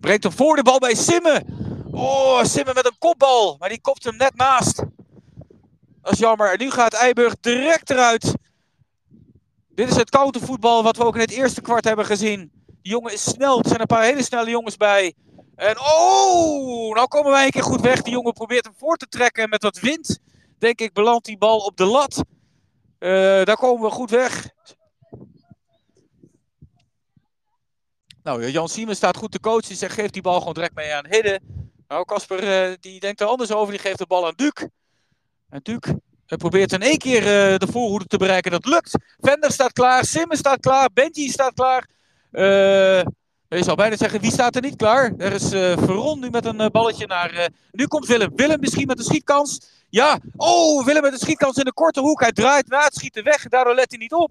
brengt hem voor de bal bij Simmen. Oh, Simmen met een kopbal. Maar die kopt hem net naast. Dat is jammer. En nu gaat Eiburg direct eruit. Dit is het countervoetbal wat we ook in het eerste kwart hebben gezien. Die jongen is snel. Er zijn een paar hele snelle jongens bij. En oh, nou komen wij een keer goed weg. Die jongen probeert hem voor te trekken. En met wat wind, denk ik, belandt die bal op de lat. Eh, daar komen we goed weg. Nou, Jan Siemen staat goed te coachen. Die zegt, geef die bal gewoon direct mee aan Hidde. Nou, Casper, eh, die denkt er anders over. Die geeft de bal aan Duke. En Duke probeert in één keer eh, de voorhoede te bereiken. Dat lukt. Vender staat klaar. Simmen staat klaar. Benji staat klaar. Eh, je zou bijna zeggen, wie staat er niet klaar? Er is eh Veron nu met een balletje naar... nu komt Willem. Willem misschien met een schietkans. Ja. Oh, Willem met een schietkans in de korte hoek. Hij draait na het schieten weg. Daardoor let hij niet op.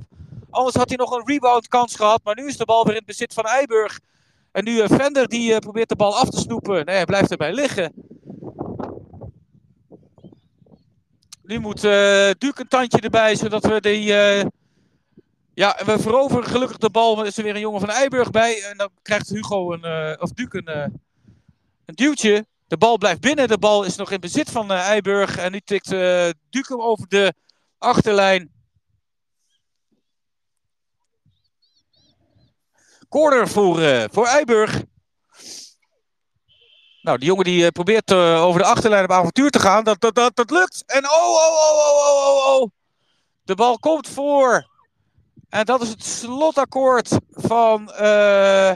Anders had hij nog een rebound kans gehad. Maar nu is de bal weer in het bezit van Eiburg. En nu Vender die probeert de bal af te snoepen. Nee, hij blijft erbij liggen. Nu moet eh Duke een tandje erbij, zodat we die... eh, ja, we veroveren gelukkig de bal. Er is er weer een jongen van Eiburg bij. En dan krijgt Hugo een... eh, of Duke een, een duwtje. De bal blijft binnen. De bal is nog in bezit van Eiburg. En nu tikt Duke hem over de achterlijn. Corner voor, voor Eiburg. Nou, die jongen die eh, probeert eh, over de achterlijn op avontuur te gaan. Dat, dat, dat, lukt. En oh, oh, oh, oh, oh, oh, oh. De bal komt voor. En dat is het slotakkoord van, eh,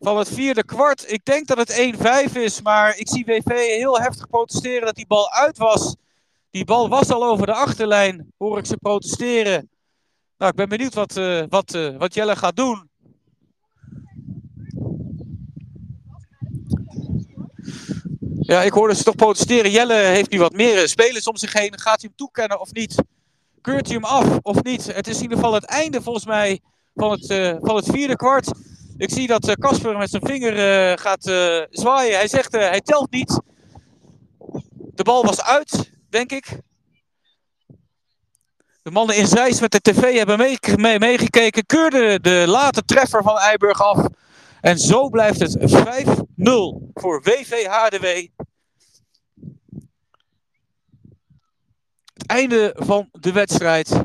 van het vierde kwart. Ik denk dat het 1-5 is, maar ik zie WV heel heftig protesteren dat die bal uit was. Die bal was al over de achterlijn, hoor ik ze protesteren. Nou, ik ben benieuwd wat, wat, wat Jelle gaat doen. Ja, ik hoorde ze toch protesteren. Jelle heeft nu wat meer eh, spelers om zich heen. Gaat hij hem toekennen of niet? Keurt hij hem af of niet? Het is in ieder geval het einde volgens mij van het, eh, van het vierde kwart. Ik zie dat eh, Casper met zijn vinger gaat zwaaien. Hij zegt hij telt niet. De bal was uit, denk ik. De mannen in Zeist met de tv hebben meegekeken, mee, de late treffer van Eiburg af. En zo blijft het 5-0 voor WVHDW. Het einde van de wedstrijd.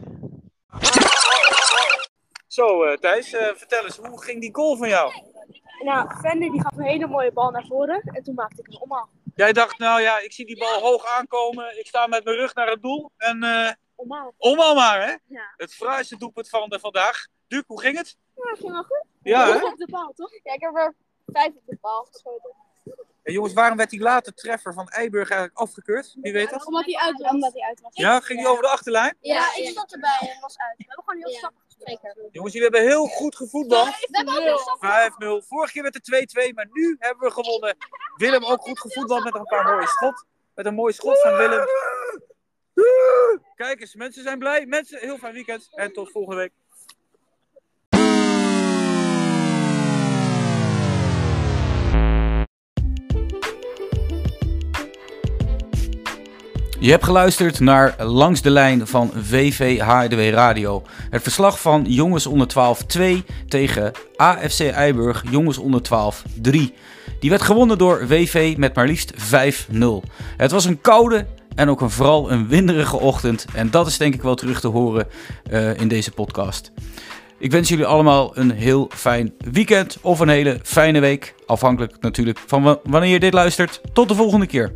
Zo, eh, Thijs, eh, vertel eens, hoe ging die goal van jou? Nou, Vender die gaf een hele mooie bal naar voren en toen maakte ik hem omhaal. Jij dacht, nou ja, ik zie die bal hoog aankomen. Ik sta met mijn rug naar het doel. En eh Omhaal. omhaal maar, hè? Ja. Het fraaiste doelpunt van de vandaag. Duke, hoe ging het? Ja, ging wel goed. Ja, hè? op de bal, toch? Ja, ik heb er vijf op de bal geschoten. En jongens, waarom werd die late treffer van Eiburg eigenlijk afgekeurd? Wie weet dat? Omdat hij uit was. Omdat hij uit was. Ja, ging die over de achterlijn? Ja, ik zat erbij en was uit. We hebben gewoon heel stappig gesproken. Jongens, jullie hebben heel goed gevoetbald. We hebben ook heel stappig 5-0. Vorige keer werd het 2-2, maar nu hebben we gewonnen. Willem ook goed gevoetbald met een paar mooie schot. Met een mooi schot van Willem. [LAUGHS] Kijk eens, mensen zijn blij. Mensen, heel fijn weekend. En tot volgende week. Je hebt geluisterd naar Langs de Lijn van VV HDW Radio. Het verslag van Jongens onder 12 2 tegen AFC Eiburg Jongens onder 12 3. Die werd gewonnen door WV met maar liefst 5-0. Het was een koude en ook een, vooral een winderige ochtend. En dat is denk ik wel terug te horen eh, in deze podcast. Ik wens jullie allemaal een heel fijn weekend of een hele fijne week. Afhankelijk natuurlijk van wa- wanneer je dit luistert. Tot de volgende keer.